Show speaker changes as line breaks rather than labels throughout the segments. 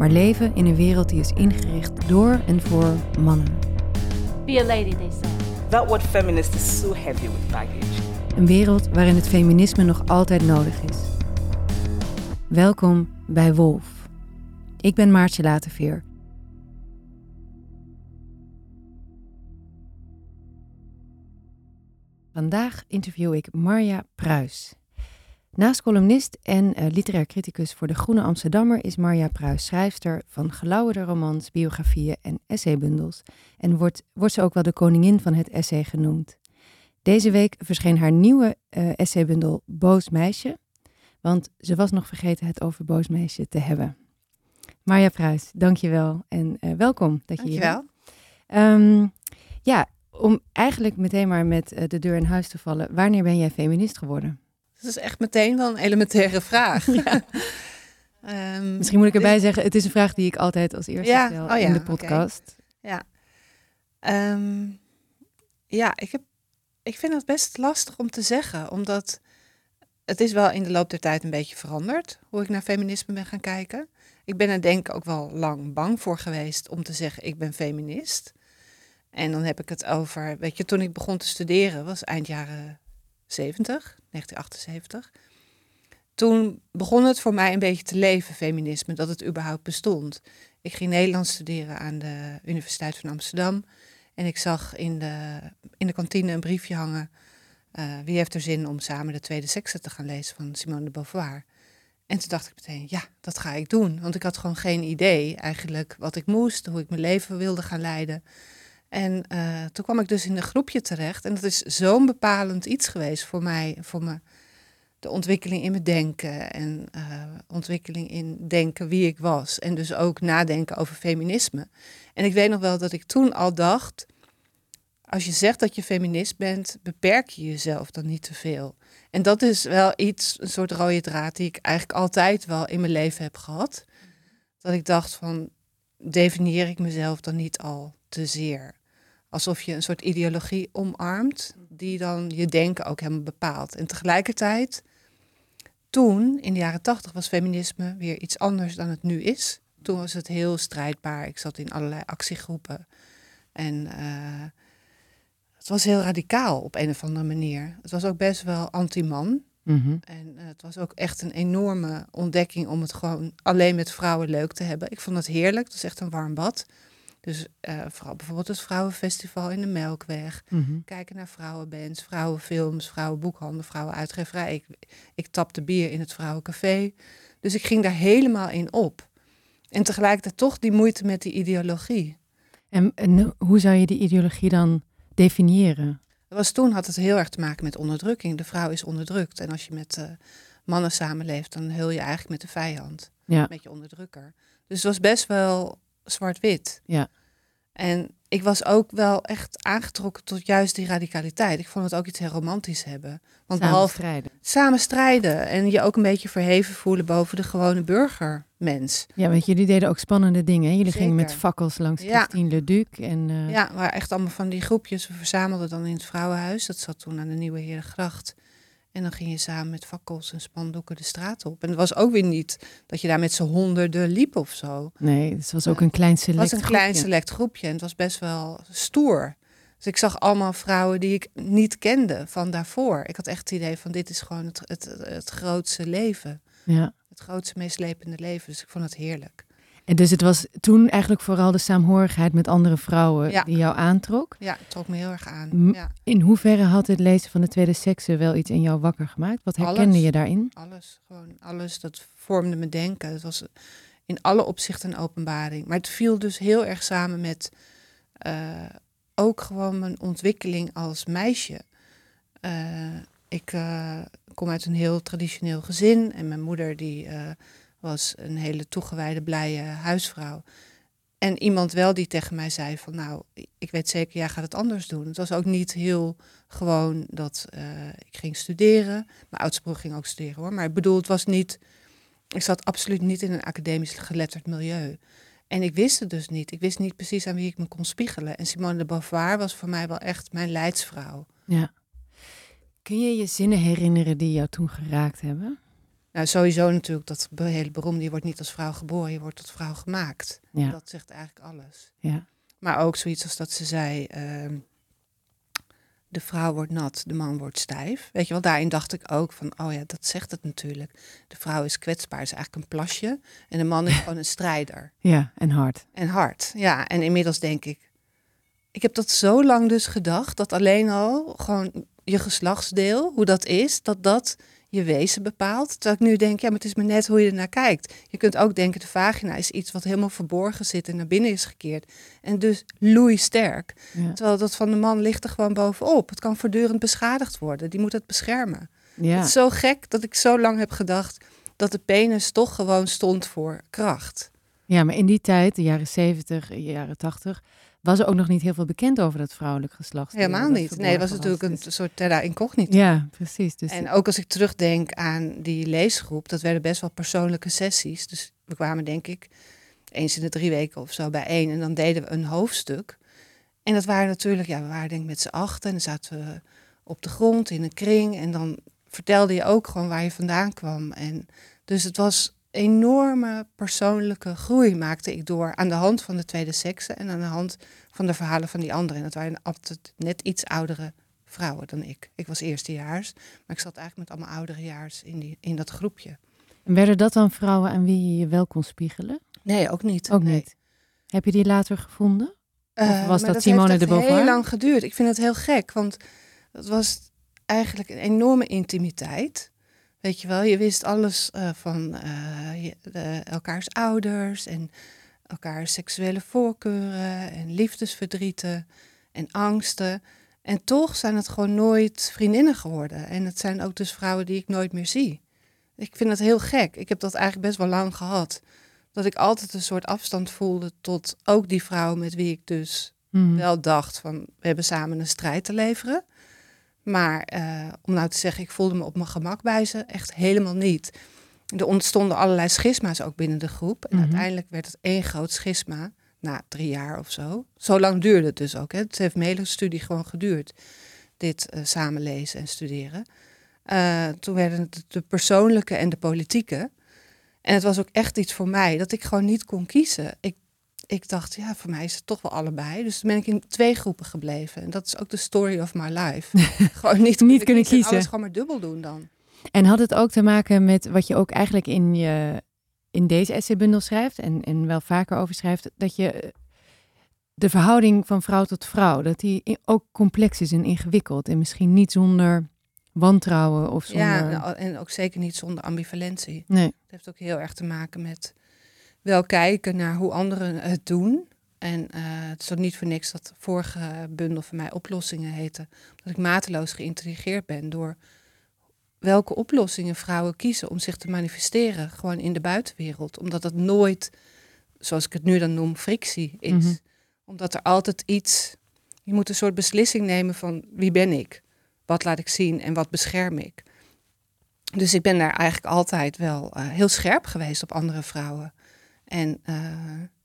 maar leven in een wereld die is ingericht door en voor mannen.
Be a lady, they said.
That word feminist is so heavy with baggage.
Een wereld waarin het feminisme nog altijd nodig is. Welkom bij Wolf. Ik ben Maartje Laterveer. Vandaag interview ik Marja Pruis. Naast columnist en eh, literair criticus voor De Groene Amsterdammer is Marja Pruis schrijfster van gelauwerde romans, biografieën en essaybundels. En wordt, wordt ze ook wel de koningin van het essay genoemd. Deze week verscheen haar nieuwe eh, essaybundel Boos Meisje, want ze was nog vergeten het over Boos Meisje te hebben. Marja Pruis, dankjewel en eh, welkom dat je hier
Dankjewel.
Ehm, ja, om eigenlijk meteen maar met de deur in huis te vallen. Wanneer ben jij feminist geworden?
Dat is echt meteen wel een elementaire vraag. Ehm,
Misschien moet ik erbij zeggen, het is een vraag die ik altijd als eerste
Ja,
stel
oh ja,
in de podcast.
Ja. Ehm, ja, ik, heb, ik vind het best lastig om te zeggen, omdat het is wel in de loop der tijd een beetje veranderd, hoe ik naar feminisme ben gaan kijken. Ik ben er denk ik ook wel lang bang voor geweest om te zeggen, ik ben feminist. En dan heb ik het over, weet je, toen ik begon te studeren, was eind jaren 70, 1978. Toen begon het voor mij een beetje te leven, feminisme, dat het überhaupt bestond. Ik ging Nederlands studeren aan de Universiteit van Amsterdam. En ik zag in de, in de kantine een briefje hangen. eh, wie heeft er zin om samen de tweede sekse te gaan lezen van Simone de Beauvoir? En toen dacht ik meteen, ja, dat ga ik doen. Want ik had gewoon geen idee eigenlijk wat ik moest, hoe ik mijn leven wilde gaan leiden. En eh, toen kwam ik dus in een groepje terecht. En dat is zo'n bepalend iets geweest voor mij, voor me, de ontwikkeling in mijn denken. En eh, ontwikkeling in denken wie ik was. En dus ook nadenken over feminisme. En ik weet nog wel dat ik toen al dacht, als je zegt dat je feminist bent, beperk je jezelf dan niet te veel. En dat is wel iets, een soort rode draad die ik eigenlijk altijd wel in mijn leven heb gehad. Dat ik dacht van, definieer ik mezelf dan niet al te zeer? Alsof je een soort ideologie omarmt, die dan je denken ook helemaal bepaalt. En tegelijkertijd, toen, in de jaren tachtig, was feminisme weer iets anders dan het nu is. Toen was het heel strijdbaar. Ik zat in allerlei actiegroepen. En eh, het was heel radicaal op een of andere manier. Het was ook best wel anti-man.
Mhm.
En eh, het was ook echt een enorme ontdekking om het gewoon alleen met vrouwen leuk te hebben. Ik vond het heerlijk. Het was echt een warm bad. Dus eh, vooral bijvoorbeeld het Vrouwenfestival in de Melkweg.
Mhm.
Kijken naar vrouwenbands, vrouwenfilms, vrouwenboekhandel, vrouwenuitgeverij. Ik, ik tapte bier in het vrouwencafé. Dus ik ging daar helemaal in op. En tegelijkertijd toch die moeite met die ideologie.
En, en hoe zou je die ideologie dan definiëren?
Was toen had het heel erg te maken met onderdrukking. De vrouw is onderdrukt. En als je met eh, mannen samenleeft, dan hul je eigenlijk met de vijand.
Ja,
Met je onderdrukker. Dus het was best wel zwart-wit.
Ja.
En ik was ook wel echt aangetrokken tot juist die radicaliteit. Ik vond het ook iets heel romantisch hebben. Want
samen
behalve
strijden.
samen strijden en je ook een beetje verheven voelen boven de gewone burgermens.
Ja, want jullie deden ook spannende dingen. hè? Jullie gingen met fakkels langs
Ja.
Christine Leduc. En, eh,
Ja, waar echt allemaal van die groepjes. We verzamelden dan in het vrouwenhuis. Dat zat toen aan de Nieuwe Herengracht. En dan ging je samen met fakkels en spandoeken de straat op. En het was ook weer niet dat je daar met z'n honderden liep of zo.
Nee, het was ook een klein
Het
select
was een klein select groepje en het was best wel stoer. Dus ik zag allemaal vrouwen die ik niet kende van daarvoor. Ik had echt het idee van dit is gewoon het, het, het grootste leven.
Ja.
Het grootste, meeslepende leven. Dus ik vond het heerlijk.
En dus het was toen eigenlijk vooral de saamhorigheid met andere vrouwen
Ja.
die jou aantrok.
Ja, het trok me heel erg aan. Ja,
In hoeverre had het lezen van de tweede sekse wel iets in jou wakker gemaakt? Wat herkende
Alles.
je daarin?
alles. Gewoon alles. Dat vormde me denken. Het was in alle opzichten een openbaring. Maar het viel dus heel erg samen met eh, ook gewoon mijn ontwikkeling als meisje. Eh, ik eh, kom uit een heel traditioneel gezin en mijn moeder die was een hele toegewijde, blije huisvrouw. En iemand wel die tegen mij zei van nou, ik weet zeker, jij gaat het anders doen. Het was ook niet heel gewoon dat eh, ik ging studeren. Mijn oudste broer ging ook studeren hoor. Maar ik bedoel, het was niet, ik zat absoluut niet in een academisch geletterd milieu. En ik wist het dus niet. Ik wist niet precies aan wie ik me kon spiegelen. En Simone de Beauvoir was voor mij wel echt mijn leidsvrouw.
Ja. Kun je je zinnen herinneren die jou toen geraakt hebben?
Nou, sowieso natuurlijk dat hele beroemde, je wordt niet als vrouw geboren, je wordt tot vrouw gemaakt.
Ja.
Dat zegt eigenlijk alles.
Ja.
Maar ook zoiets als dat ze zei, ehm, de vrouw wordt nat, de man wordt stijf. Weet je wel, daarin dacht ik ook van, oh ja, dat zegt het natuurlijk. De vrouw is kwetsbaar, is eigenlijk een plasje. En de man is gewoon een strijder.
Ja, en hard.
En hard, ja. En inmiddels denk ik, ik heb dat zo lang dus gedacht, dat alleen al gewoon je geslachtsdeel, hoe dat is, dat dat je wezen bepaalt. Terwijl ik nu denk, ja, maar het is maar net hoe je ernaar kijkt. Je kunt ook denken, de vagina is iets wat helemaal verborgen zit en naar binnen is gekeerd. En dus sterk.
Ja.
Terwijl dat van de man ligt er gewoon bovenop. Het kan voortdurend beschadigd worden. Die moet het beschermen.
Ja.
Het is zo gek dat ik zo lang heb gedacht dat de penis toch gewoon stond voor kracht.
ja, maar in die tijd, de jaren 70, jaren 80, was er ook nog niet heel veel bekend over dat vrouwelijk geslacht.
Helemaal niet. Nee, het was natuurlijk een soort terra incognita.
Ja, precies. Dus
En ook als ik terugdenk aan die leesgroep, dat werden best wel persoonlijke sessies. Dus we kwamen denk ik eens in de drie weken of zo bijeen en dan deden we een hoofdstuk. En dat waren natuurlijk, ja, we waren denk ik met z'n achten en dan zaten we op de grond in een kring en dan vertelde je ook gewoon waar je vandaan kwam. En dus het was enorme persoonlijke groei maakte ik door aan de hand van de tweede sekse en aan de hand van de verhalen van die anderen. En dat waren altijd net iets oudere vrouwen dan ik. Ik was eerstejaars, maar ik zat eigenlijk met allemaal ouderejaars in, die, in dat groepje.
werden dat dan vrouwen aan wie je je wel kon spiegelen?
Nee, ook niet.
Ook
Nee.
niet. Heb je die later gevonden?
Eh,
was
maar
dat Simone
heeft
de Beauvoir?
heel lang geduurd. Ik vind het heel gek, want het was eigenlijk een enorme intimiteit. Weet je wel, je wist alles eh, van eh, je- elkaars ouders en elkaars seksuele voorkeuren en liefdesverdrieten en angsten. En toch zijn het gewoon nooit vriendinnen geworden. En het zijn ook dus vrouwen die ik nooit meer zie. Ik vind het heel gek. Ik heb dat eigenlijk best wel lang gehad. Dat ik altijd een soort afstand voelde tot ook die vrouw met wie ik dus
Mhm.
wel dacht van we hebben samen een strijd te leveren. Maar eh, om nou te zeggen, ik voelde me op mijn gemak bij ze, echt helemaal niet. Er ontstonden allerlei schisma's ook binnen de groep. En
Mhm.
uiteindelijk werd het één groot schisma, na drie jaar of zo. Zo lang duurde het dus ook. Hè. Het heeft mijn hele studie gewoon geduurd, dit eh, samen lezen en studeren. Eh, toen werden het de persoonlijke en de politieke. En het was ook echt iets voor mij dat ik gewoon niet kon kiezen. Ik, ik dacht, ja, voor mij is het toch wel allebei. Dus toen ben ik in twee groepen gebleven. En dat is ook de story of my life. gewoon niet,
Niet kunnen
en
kiezen.
Alles gewoon maar dubbel doen dan.
En had het ook te maken met wat je ook eigenlijk in, je, in deze essaybundel schrijft en, en wel vaker over schrijft, dat je de verhouding van vrouw tot vrouw, dat die ook complex is en ingewikkeld en misschien niet zonder wantrouwen of zonder...
Ja, nou, en ook zeker niet zonder ambivalentie.
Nee,
Het heeft ook heel erg te maken met wel kijken naar hoe anderen het doen. En eh, het is ook niet voor niks dat de vorige bundel van mij oplossingen heette. Dat ik mateloos geïntrigeerd ben door welke oplossingen vrouwen kiezen om zich te manifesteren. Gewoon in de buitenwereld. Omdat het nooit, zoals ik het nu dan noem, frictie is.
Mhm.
Omdat er altijd iets, je moet een soort beslissing nemen van wie ben ik? Wat laat ik zien en wat bescherm ik? Dus ik ben daar eigenlijk altijd wel eh, heel scherp geweest op andere vrouwen. En eh,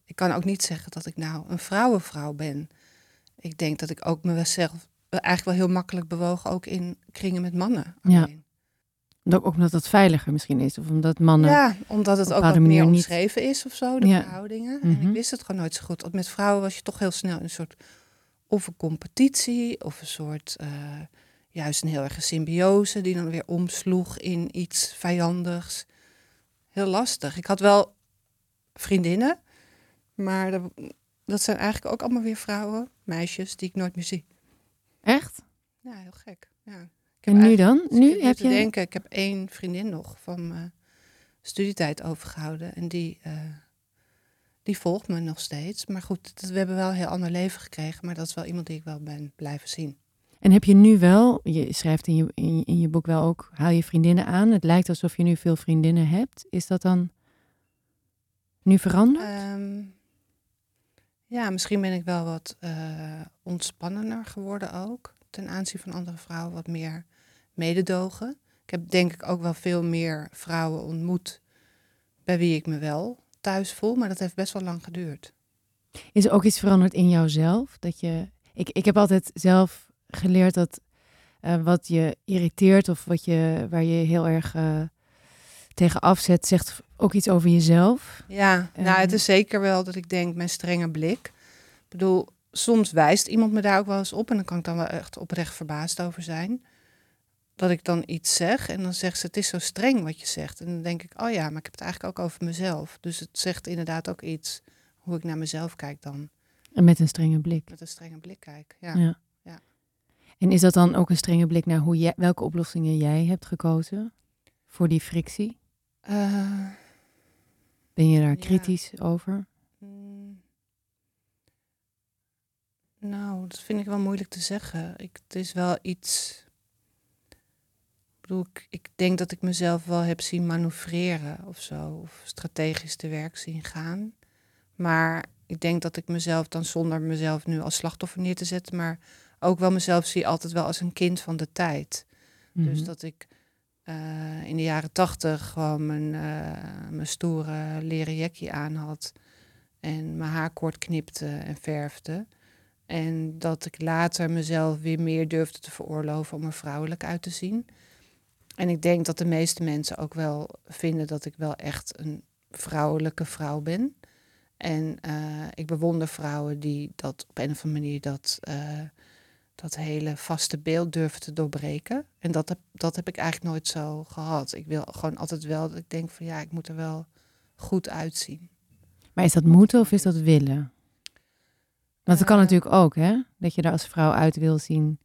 ik kan ook niet zeggen dat ik nou een vrouwenvrouw ben. Ik denk dat ik ook mezelf eh, eigenlijk wel heel makkelijk bewoog, ook in kringen met mannen.
Ja.
alleen.
ook omdat het veiliger misschien is of omdat mannen...
Ja, omdat het ook wat meer
niet-
omschreven is of zo, de
Ja.
verhoudingen. En
Mhm.
ik wist het gewoon nooit zo goed. Want met vrouwen was je toch heel snel een soort of een competitie of een soort eh, juist een heel erg symbiose die dan weer omsloeg in iets vijandigs. Heel lastig. Ik had wel vriendinnen, maar dat, dat zijn eigenlijk ook allemaal weer vrouwen, meisjes die ik nooit meer zie.
Echt?
Ja, heel gek. Ja.
En nu dan? Nu heb je...
denken, ik heb één vriendin nog van mijn studietijd overgehouden. En die, eh, die volgt me nog steeds. Maar goed, dat- we hebben wel een heel ander leven gekregen. Maar dat is wel iemand die ik wel ben blijven zien.
En heb je nu wel, je schrijft in je, in, je- in je boek wel ook, haal je vriendinnen aan. Het lijkt alsof je nu veel vriendinnen hebt. Is dat dan nu veranderd?
Ehm, Ja, misschien ben ik wel wat ontspannender geworden ook. Ten aanzien van andere vrouwen wat meer mededogen. Ik heb denk ik ook wel veel meer vrouwen ontmoet bij wie ik me wel thuis voel. Maar dat heeft best wel lang geduurd.
Is er ook iets veranderd in jouzelf? Dat je, ik, ik heb altijd zelf geleerd dat eh, wat je irriteert of wat je, waar je heel erg eh, tegen afzet, zegt ook iets over jezelf.
Ja, nou het
Ehm.
is zeker wel dat ik denk mijn strenge blik. Ik bedoel, soms wijst iemand me daar ook wel eens op. En dan kan ik dan wel echt oprecht verbaasd over zijn. Dat ik dan iets zeg en dan zegt ze, het is zo streng wat je zegt. En dan denk ik, oh ja, maar ik heb het eigenlijk ook over mezelf. Dus het zegt inderdaad ook iets hoe ik naar mezelf kijk dan.
En met een strenge blik.
Met een strenge blik kijk. Ja.
Ja.
Ja.
En is dat dan ook een strenge blik naar hoe jij, welke oplossingen jij hebt gekozen voor die frictie?
Eh,
Ben je daar
Ja.
kritisch over?
mm, nou, dat vind ik wel moeilijk te zeggen. Ik, het is wel iets. Ik bedoel, ik, ik denk dat ik mezelf wel heb zien manoeuvreren of zo. Of strategisch te werk zien gaan. Maar ik denk dat ik mezelf dan zonder mezelf nu als slachtoffer neer te zetten, maar ook wel mezelf zie altijd wel als een kind van de tijd. Dus
Mhm.
dat ik eh, in de jaren tachtig gewoon mijn, eh, mijn stoere leren jackie aan had. En mijn haar kort knipte en verfde. En dat ik later mezelf weer meer durfde te veroorloven om er vrouwelijk uit te zien. En ik denk dat de meeste mensen ook wel vinden dat ik wel echt een vrouwelijke vrouw ben. En eh, ik bewonder vrouwen die dat op een of andere manier dat, dat hele vaste beeld durven te doorbreken. En dat heb, dat heb ik eigenlijk nooit zo gehad. Ik wil gewoon altijd wel dat ik denk van ja, ik moet er wel goed uitzien.
Maar is dat moeten of is dat willen? Want dat kan
Eh,
natuurlijk ook, hè? Dat je er als vrouw uit wil zien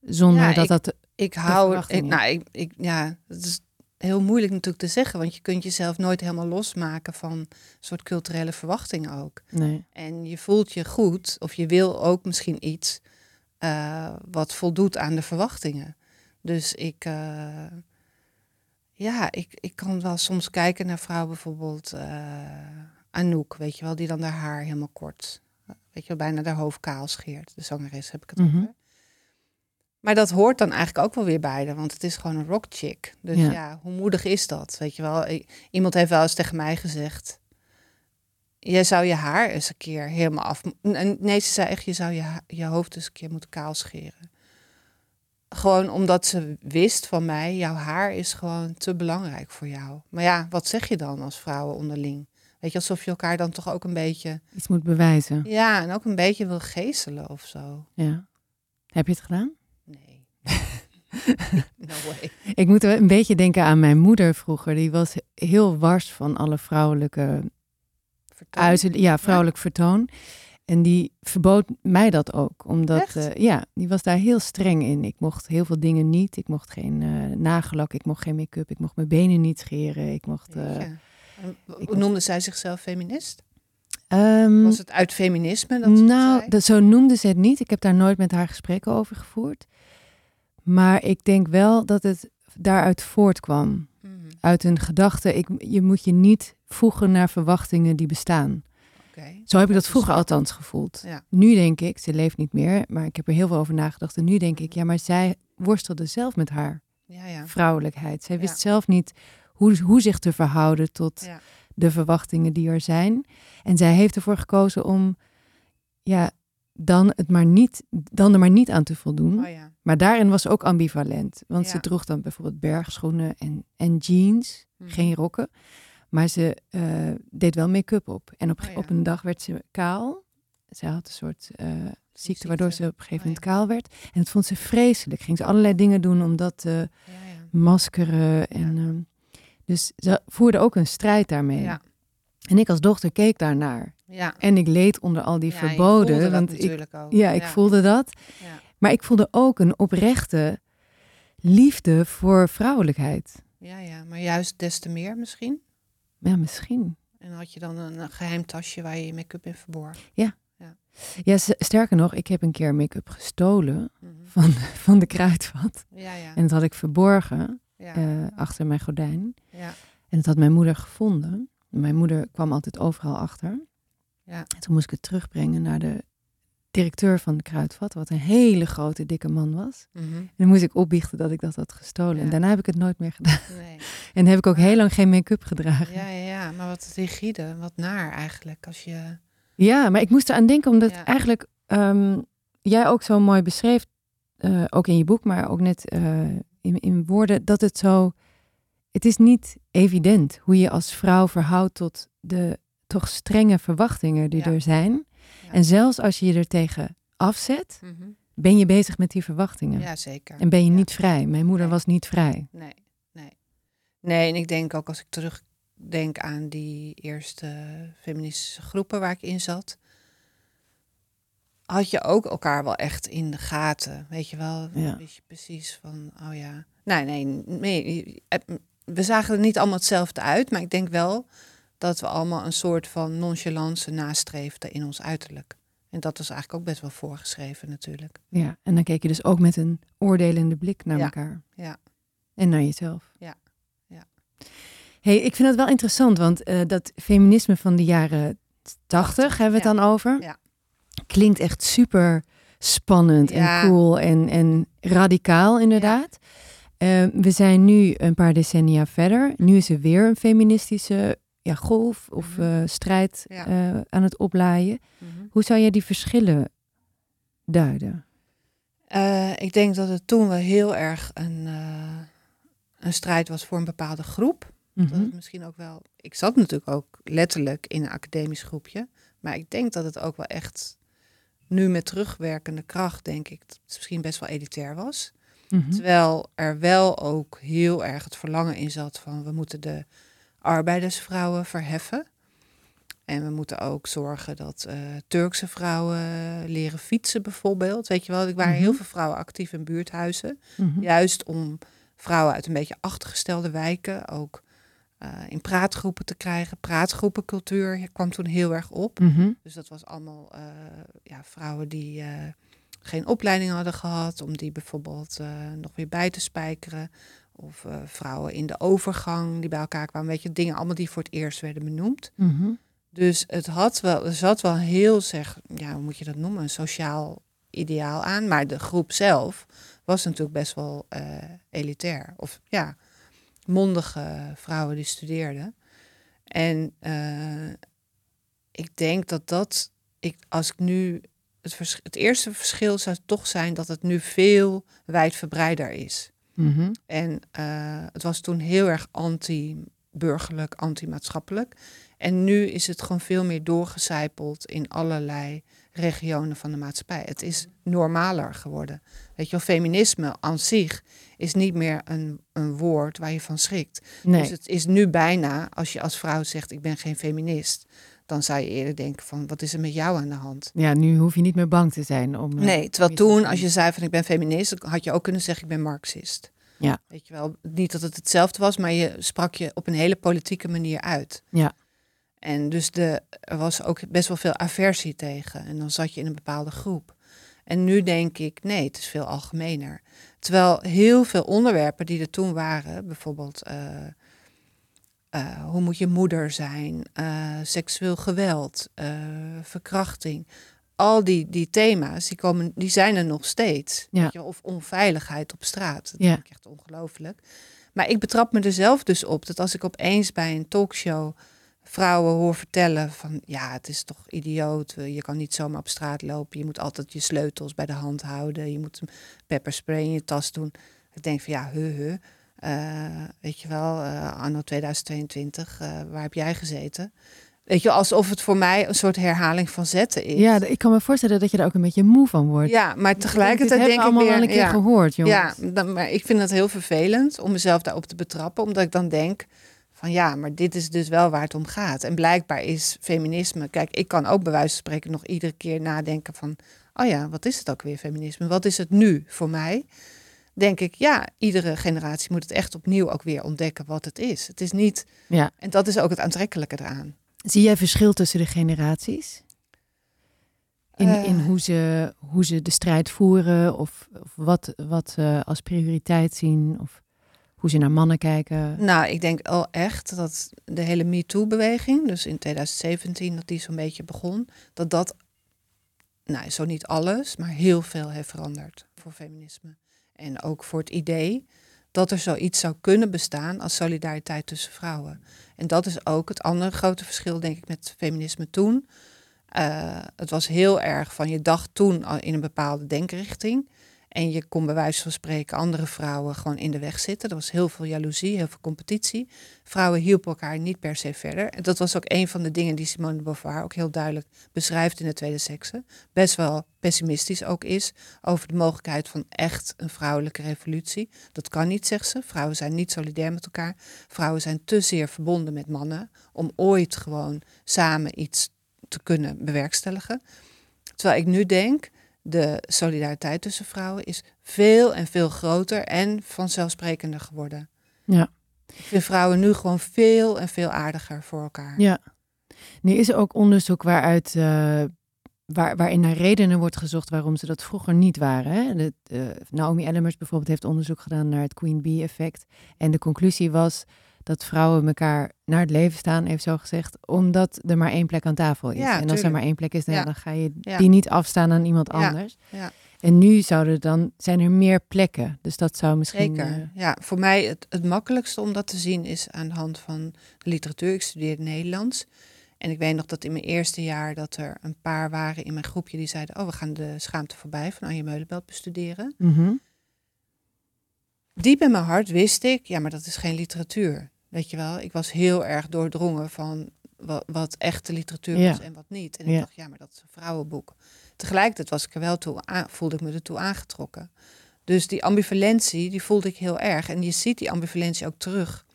zonder
Ja,
dat
ik-
dat...
Ik hou, ik, nou, ik, ik, ja, het is heel moeilijk natuurlijk te zeggen, want je kunt jezelf nooit helemaal losmaken van een soort culturele verwachtingen ook.
Nee.
En je voelt je goed, of je wil ook misschien iets eh, wat voldoet aan de verwachtingen. Dus ik, eh, ja, ik, ik kan wel soms kijken naar vrouwen, bijvoorbeeld eh, Anouk, weet je wel, die dan haar haar helemaal kort, weet je wel, bijna haar hoofd kaal scheert. De zangeres heb ik het
Mhm.
over. Maar dat hoort dan eigenlijk ook wel weer bij haar, want het is gewoon een rock chick. Dus
Ja.
ja. hoe moedig is dat? Weet je wel, iemand heeft wel eens tegen mij gezegd, jij zou je haar eens een keer helemaal af... Nee, ze zei echt, je zou je, je hoofd eens een keer moeten kaal scheren. Gewoon omdat ze wist van mij, jouw haar is gewoon te belangrijk voor jou. Maar ja, wat zeg je dan als vrouwen onderling? Weet je, alsof je elkaar dan toch ook een beetje...
Iets moet bewijzen.
Ja, en ook een beetje wil geestelen of zo.
Ja. Heb je het gedaan?
Nee. no way.
Ik moet een beetje denken aan mijn moeder vroeger. Die was heel wars van alle vrouwelijke Uit, ja, vrouwelijk vertoon. En die verbood mij dat ook. Omdat, eh, ja, die was daar heel streng in. Ik mocht heel veel dingen niet. Ik mocht geen eh nagellak, ik mocht geen make-up, ik mocht mijn benen niet scheren. Ik mocht... eh,
w-
ik
noemde zij zichzelf feminist?
ehm,
Was het uit feminisme dat
nou,
dat,
zo noemde ze het niet. Ik heb daar nooit met haar gesprekken over gevoerd. Maar ik denk wel dat het daaruit voortkwam.
Mhm,
Uit een gedachte, ik, je moet je niet voegen naar verwachtingen die bestaan.
Oké.
Zo heb ik dat
is
vroeger althans gevoeld.
Ja.
Nu denk ik, ze leeft niet meer, maar ik heb er heel veel over nagedacht. En nu denk ik, ja, maar zij worstelde zelf met haar
Ja, ja.
vrouwelijkheid. Zij wist zelf niet hoe, hoe zich te verhouden tot de verwachtingen die er zijn. En zij heeft ervoor gekozen om, ja, dan, het maar niet, dan er maar niet aan te voldoen.
Oh ja.
Maar daarin was ze ook ambivalent. Want
Ja.
ze droeg dan bijvoorbeeld bergschoenen en, en jeans,
Mhm.
geen rokken. Maar ze eh, deed wel make-up op. En op,
Oh ja.
op een dag werd ze kaal. Ze had een soort eh, ziekte,
ziekte.
waardoor ze op een gegeven
Oh
moment kaal werd. En dat vond ze vreselijk. Ging ze allerlei dingen doen om dat te
Ja, ja.
maskeren. En, ehm, dus ze voerde ook een strijd daarmee.
Ja.
En ik als dochter keek daarnaar.
Ja.
En ik leed onder al die
Ja,
verboden. want ik,
ook.
ja, ik voelde dat.
Ja.
Maar ik voelde ook een oprechte liefde voor vrouwelijkheid.
Ja, ja, maar juist des te meer misschien.
Ja, misschien.
En had je dan een, geheim tasje waar je je make-up in verborg.
Ja, s- sterker nog, ik heb een keer make-up gestolen
Mhm.
van, van de kruidvat.
Ja, ja.
En dat had ik verborgen
ja.
eh, achter mijn gordijn.
ja.
En dat had mijn moeder gevonden. Mijn moeder kwam altijd overal achter.
Ja.
En toen moest ik het terugbrengen naar de directeur van de Kruidvat, wat een hele grote, dikke man was.
Mhm.
En dan moest ik opbiechten dat ik dat had gestolen.
Ja.
En daarna heb ik het nooit meer gedaan.
Nee.
En heb ik ook heel lang geen make-up gedragen.
Ja, ja, ja, maar wat rigide, wat naar eigenlijk. Als je...
Ja, maar ik moest eraan denken omdat
Ja.
eigenlijk ehm, jij ook zo mooi beschreef, eh, ook in je boek, maar ook net eh, in, in woorden, dat het zo, het is niet evident hoe je als vrouw verhoudt tot de toch strenge verwachtingen die
Ja.
er zijn.
Ja.
En zelfs als je je er tegen afzet, ben je bezig met die verwachtingen.
Ja, zeker.
En ben je
Ja.
niet vrij. Mijn moeder
Nee.
was niet vrij.
Nee, nee. Nee, en ik denk ook als ik terugdenk aan die eerste feministische groepen waar ik in zat, had je ook elkaar wel echt in de gaten. Weet je wel,
Ja.
wist je precies van, oh ja. Nee, nee, nee, we zagen er niet allemaal hetzelfde uit, maar ik denk wel dat we allemaal een soort van nonchalance nastreefden in ons uiterlijk. En dat was eigenlijk ook best wel voorgeschreven natuurlijk.
Ja, en dan keek je dus ook met een oordelende blik naar
Ja.
elkaar.
Ja.
En naar jezelf.
Ja, ja.
hey, ik vind dat wel interessant, want eh, dat feminisme van de jaren 80 hebben we het
ja.
dan over.
Ja.
Klinkt echt super spannend
Ja.
en cool en, en radicaal inderdaad. Eh, we zijn nu een paar decennia verder. Nu is er weer een feministische ja, golf of
Mhm.
eh, strijd
Ja.
eh, aan het oplaaien. Hoe zou jij die verschillen duiden?
Eh, ik denk dat het toen wel heel erg een, een strijd was voor een bepaalde groep. Dat
Mhm.
het misschien ook wel. Ik zat natuurlijk ook letterlijk in een academisch groepje. Maar ik denk dat het ook wel echt. Nu met terugwerkende kracht, denk ik, dat het misschien best wel elitair was.
Mhm.
Terwijl er wel ook heel erg het verlangen in zat van we moeten de arbeidersvrouwen verheffen. En we moeten ook zorgen dat eh, Turkse vrouwen leren fietsen bijvoorbeeld. Weet je wel, er waren heel
Mhm.
veel vrouwen actief in buurthuizen.
Mhm.
Juist om vrouwen uit een beetje achtergestelde wijken ook eh, in praatgroepen te krijgen. Praatgroepencultuur kwam toen heel erg op. Dus dat was allemaal eh, ja, vrouwen die geen opleiding hadden gehad, om die bijvoorbeeld eh, nog weer bij te spijkeren. Of eh, vrouwen in de overgang die bij elkaar kwamen. Weet je, dingen allemaal die voor het eerst werden benoemd.
Mhm.
Dus het had wel, er zat wel heel, zeg, ja, hoe moet je dat noemen, een sociaal ideaal aan. Maar de groep zelf was natuurlijk best wel eh, elitair. Of ja, mondige vrouwen die studeerden. En ik denk dat dat, ik, als ik nu, het, vers- het eerste verschil zou toch zijn dat het nu veel wijdverbreider is.
Mhm.
En eh, het was toen heel erg anti-burgerlijk, anti-maatschappelijk. En nu is het gewoon veel meer doorgecijpeld in allerlei regionen van de maatschappij. Het is normaler geworden. Weet je wel, feminisme aan zich is niet meer een, een woord waar je van schrikt.
Nee.
Dus het is nu bijna, als je als vrouw zegt ik ben geen feminist, dan zou je eerder denken van wat is er met jou aan de hand?
Ja, nu hoef je niet meer bang te zijn om. eh,
Nee, terwijl toen, als je zei van ik ben feminist, had je ook kunnen zeggen ik ben marxist.
Ja.
Weet je wel, niet dat het hetzelfde was, maar je sprak je op een hele politieke manier uit.
Ja.
En dus de, er was ook best wel veel aversie tegen. En dan zat je in een bepaalde groep. En nu denk ik, nee, het is veel algemener. Terwijl heel veel onderwerpen die er toen waren, bijvoorbeeld eh, eh, hoe moet je moeder zijn, eh, seksueel geweld, eh, verkrachting. Al die, die thema's, die, komen, die zijn er nog steeds.
Ja.
Weet je, wel, of onveiligheid op straat. Dat
Ja.
vind ik echt ongelooflijk. Maar ik betrap me er zelf dus op dat als ik opeens bij een talkshow vrouwen hoor vertellen van ja, het is toch idioot. Je kan niet zomaar op straat lopen. Je moet altijd je sleutels bij de hand houden. Je moet een pepperspray in je tas doen. Ik denk van ja, he, he. Eh, weet je wel, eh, anno 2022, eh, waar heb jij gezeten? Weet je, alsof het voor mij een soort herhaling van zetten is.
Ja, ik kan me voorstellen dat je daar ook een beetje moe van wordt.
Ja, maar tegelijkertijd denk ik
allemaal
weer...
wel een keer
ja,
gehoord, jongens.
ja, dan, maar ik vind het heel vervelend om mezelf daarop te betrappen. Omdat ik dan denk van ja, maar dit is dus wel waar het om gaat. En blijkbaar is feminisme... Kijk, ik kan ook bij wijze van spreken nog iedere keer nadenken van... Oh ja, wat is het ook weer feminisme? Wat is het nu voor mij? Denk ik, ja, iedere generatie moet het echt opnieuw ook weer ontdekken wat het is. Het is niet...
Ja.
En dat is ook het aantrekkelijke eraan.
Zie jij verschil tussen de generaties? In,
Eh.
in hoe, ze, hoe ze de strijd voeren of, of wat, wat ze als prioriteit zien? Of hoe ze naar mannen kijken.
Nou, ik denk al echt dat de hele MeToo-beweging, dus in 2017 dat die zo'n beetje begon, dat dat, nou, zo niet alles, maar heel veel heeft veranderd voor feminisme. En ook voor het idee dat er zoiets zou kunnen bestaan als solidariteit tussen vrouwen. En dat is ook het andere grote verschil, denk ik, met feminisme toen. Uh, het was heel erg van je dacht toen in een bepaalde denkrichting. En je kon bij wijze van spreken andere vrouwen gewoon in de weg zitten. Er was heel veel jaloezie, heel veel competitie. Vrouwen hielpen elkaar niet per se verder. En dat was ook een van de dingen die Simone de Beauvoir ook heel duidelijk beschrijft in de tweede sekse. Best wel pessimistisch ook is over de mogelijkheid van echt een vrouwelijke revolutie. Dat kan niet, zegt ze. Vrouwen zijn niet solidair met elkaar. Vrouwen zijn te zeer verbonden met mannen om ooit gewoon samen iets te kunnen bewerkstelligen. Terwijl ik nu denk, de solidariteit tussen vrouwen is veel en veel groter en vanzelfsprekender geworden.
Ja.
Ik vind vrouwen nu gewoon veel en veel aardiger voor elkaar.
Ja. Nu is er ook onderzoek waaruit, uh, waar, waarin naar redenen wordt gezocht waarom ze dat vroeger niet waren. Hè? De, uh, Naomi Ellemers bijvoorbeeld heeft onderzoek gedaan naar het Queen Bee effect. En de conclusie was dat vrouwen elkaar naar het leven staan, heeft zo gezegd, omdat er maar één plek aan tafel is.
Ja,
en als
tuurlijk.
er maar één plek is, dan,
Ja.
dan ga je
Ja.
die niet afstaan aan iemand anders.
Ja.
En nu zouden dan, zijn er meer plekken. Dus dat zou misschien...
Zeker.
eh,
Ja, voor mij het, het makkelijkste om dat te zien is aan de hand van de literatuur. Ik studeerde Nederlands. En ik weet nog dat in mijn eerste jaar dat er een paar waren in mijn groepje die zeiden: Oh, we gaan de schaamte voorbij van Anje Meulenbelt bestuderen.
mhm.
Diep in mijn hart wist ik, ja, maar dat is geen literatuur. Weet je wel, ik was heel erg doordrongen van wat, wat echte literatuur
Ja.
was en wat niet. En ik
Ja.
dacht, ja, maar dat is een vrouwenboek. Tegelijkertijd was ik er wel toe, aan, voelde ik me ertoe aangetrokken. Dus die ambivalentie, die voelde ik heel erg. En je ziet die ambivalentie ook terug.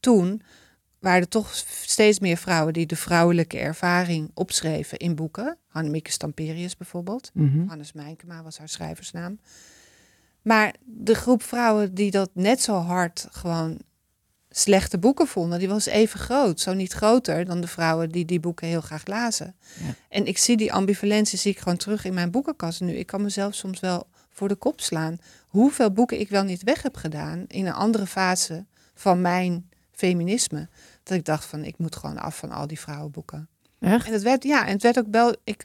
Toen waren er toch steeds meer vrouwen die de vrouwelijke ervaring opschreven in boeken. Hannemieke Stamperius bijvoorbeeld.
Mhm.
Hannes Mijnkema was haar schrijversnaam. Maar de groep vrouwen die dat net zo hard gewoon slechte boeken vonden, die was even groot. Zo niet groter dan de vrouwen die die boeken heel graag lazen.
Ja.
En ik zie die ambivalentie zie ik gewoon terug in mijn boekenkast nu. Ik kan mezelf soms wel voor de kop slaan. Hoeveel boeken ik wel niet weg heb gedaan in een andere fase van mijn feminisme. Dat ik dacht van, ik moet gewoon af van al die vrouwenboeken.
Echt?
En het werd, ja, en het werd ook wel. Ik,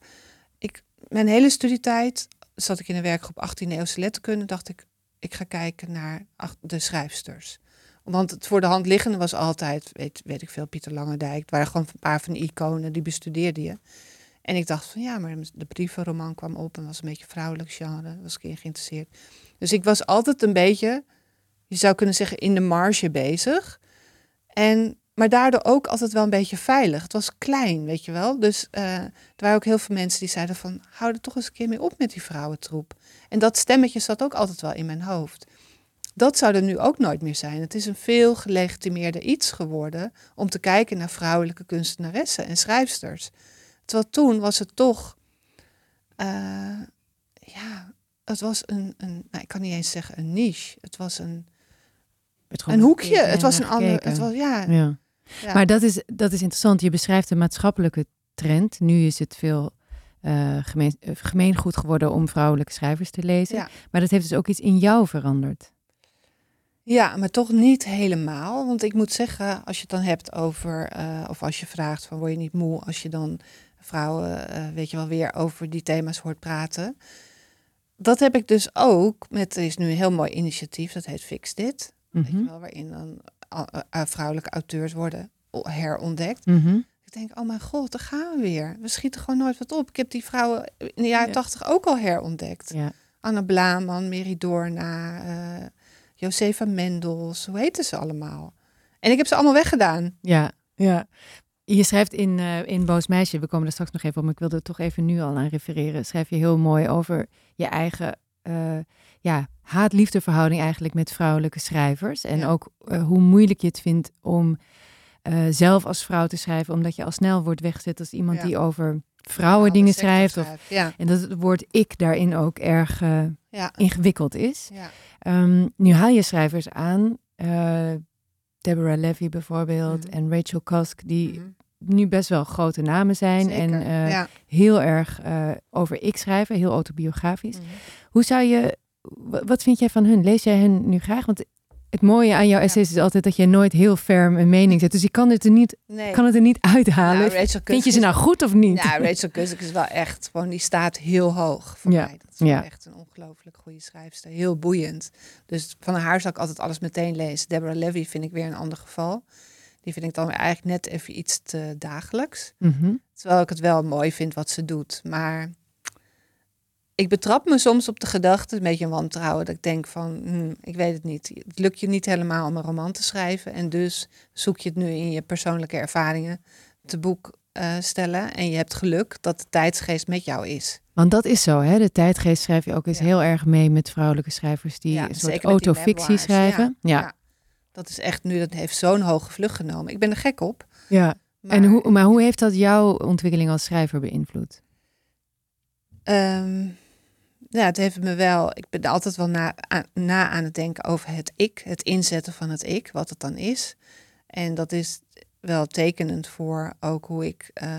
ik, mijn hele studietijd zat ik in een werkgroep 18e eeuwse letterkunde. Dacht ik, ik ga kijken naar de schrijfsters. Want het voor de hand liggende was altijd, weet, weet ik veel, Pieter Langendijk. Het waren gewoon een paar van de iconen, die bestudeerde je. En ik dacht van ja, maar de brievenroman kwam op en was een beetje vrouwelijk genre. Was ik in geïnteresseerd. Dus ik was altijd een beetje, je zou kunnen zeggen, in de marge bezig. En, maar daardoor ook altijd wel een beetje veilig. Het was klein, weet je wel. Dus eh, er waren ook heel veel mensen die zeiden van... hou er toch eens een keer mee op met die vrouwentroep. En dat stemmetje zat ook altijd wel in mijn hoofd. Dat zou er nu ook nooit meer zijn. Het is een veel gelegitimeerder iets geworden... om te kijken naar vrouwelijke kunstenaressen en schrijfsters. Terwijl toen was het toch... eh, ja, het was een, een... Nou, ik kan niet eens zeggen een niche. Het was een, een hoekje. Het was een ander... Het was, ja,
Ja.
Ja.
Maar dat is, dat is interessant. Je beschrijft de maatschappelijke trend. Nu is het veel eh, gemeen, eh, gemeengoed geworden om vrouwelijke schrijvers te lezen.
Ja.
Maar dat heeft dus ook iets in jou veranderd.
Ja, maar toch niet helemaal. Want ik moet zeggen, als je het dan hebt over, eh, of als je vraagt van word je niet moe als je dan vrouwen, weet je wel, weer over die thema's hoort praten. Dat heb ik dus ook met, er is nu een heel mooi initiatief, dat heet Fix Dit. Weet
Mhm.
je wel, waarin dan vrouwelijke auteurs worden herontdekt.
Mhm.
Ik denk, oh mijn god, daar gaan we weer. We schieten gewoon nooit wat op. Ik heb die vrouwen in de jaren
Ja.
tachtig ook al herontdekt.
Ja.
Anne Blaman, Meridorna, eh Josefa Mendels, hoe heten ze allemaal? En ik heb ze allemaal weggedaan.
Ja, ja. Je schrijft in, eh, in Boos Meisje, we komen er straks nog even op, maar ik wilde er toch even nu al aan refereren. Schrijf je heel mooi over je eigen eh, ja, haat-liefdeverhouding eigenlijk met vrouwelijke schrijvers. En
Ja.
ook eh, hoe moeilijk je het vindt om eh, zelf als vrouw te schrijven, omdat je al snel wordt weggezet als iemand
Ja.
die over vrouwen dingen schrijft. Of,
schrijft. Ja,
en dat het woord ik daarin ook erg eh, ingewikkeld is. Ehm, nu haal je schrijvers aan, Deborah Levy bijvoorbeeld
Mhm.
en Rachel Cusk, die
Mhm.
nu best wel grote namen zijn en
ja.
heel erg over ik schrijven, heel autobiografisch.
Mhm.
Hoe zou je, wat vind jij van hun? Lees jij hen nu graag? Want Het mooie aan jouw essays is altijd dat je nooit heel ferm een mening zet. Dus je kan het er niet,
Nee.
kan het er niet uithalen.
Nou,
Vind je ze nou goed of niet?
Ja, Rachel Kusk is wel echt, gewoon die staat heel hoog voor
Ja,
mij. Dat is
ja.
echt een ongelooflijk goede schrijfster. Heel boeiend. Dus van haar zou ik altijd alles meteen lezen. Deborah Levy vind ik weer een ander geval. Die vind ik dan eigenlijk net even iets te dagelijks.
Mhm.
Terwijl ik het wel mooi vind wat ze doet. Maar ik betrap me soms op de gedachte, een beetje een wantrouwen, dat ik denk van, hm, ik weet het niet. Het lukt je niet helemaal om een roman te schrijven. En dus zoek je het nu in je persoonlijke ervaringen te boek eh, stellen. En je hebt geluk dat de tijdsgeest met jou is.
Want dat is zo, hè? De tijdgeest schrijf je ook eens
Ja.
heel erg mee met vrouwelijke schrijvers die
Ja,
een soort autofictie schrijven. Ja, ja.
Ja. Dat is echt nu, dat heeft zo'n hoge vlucht genomen. Ik ben er gek op.
En
maar-
hoe, maar hoe heeft dat jouw ontwikkeling als schrijver beïnvloed?
Ehm, ja, het heeft me wel. Ik ben altijd wel na, aan, na aan het denken over het ik, het inzetten van het ik, wat het dan is. En dat is wel tekenend voor ook hoe ik eh,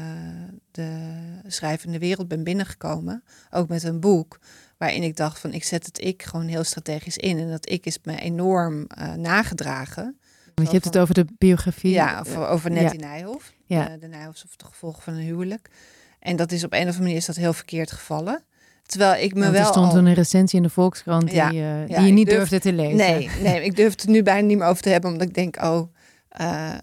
de schrijvende wereld ben binnengekomen. Ook met een boek waarin ik dacht van ik zet het ik gewoon heel strategisch in. En dat ik is me enorm eh, nagedragen.
Want je hebt het over de biografie.
Ja, over, over
ja.
Nettie Nijhoff.
Ja.
Eh, de Nijhoffs of de gevolgen van een huwelijk. En dat is op een of andere manier is dat heel verkeerd gevallen. Terwijl ik me
Want
wel
er stond
al...
een recensie in de Volkskrant
Ja,
die, eh,
ja,
die je niet
durf-
durfde te lezen.
Nee, nee, ik durf het nu bijna niet meer over te hebben, omdat ik denk, oh, eh,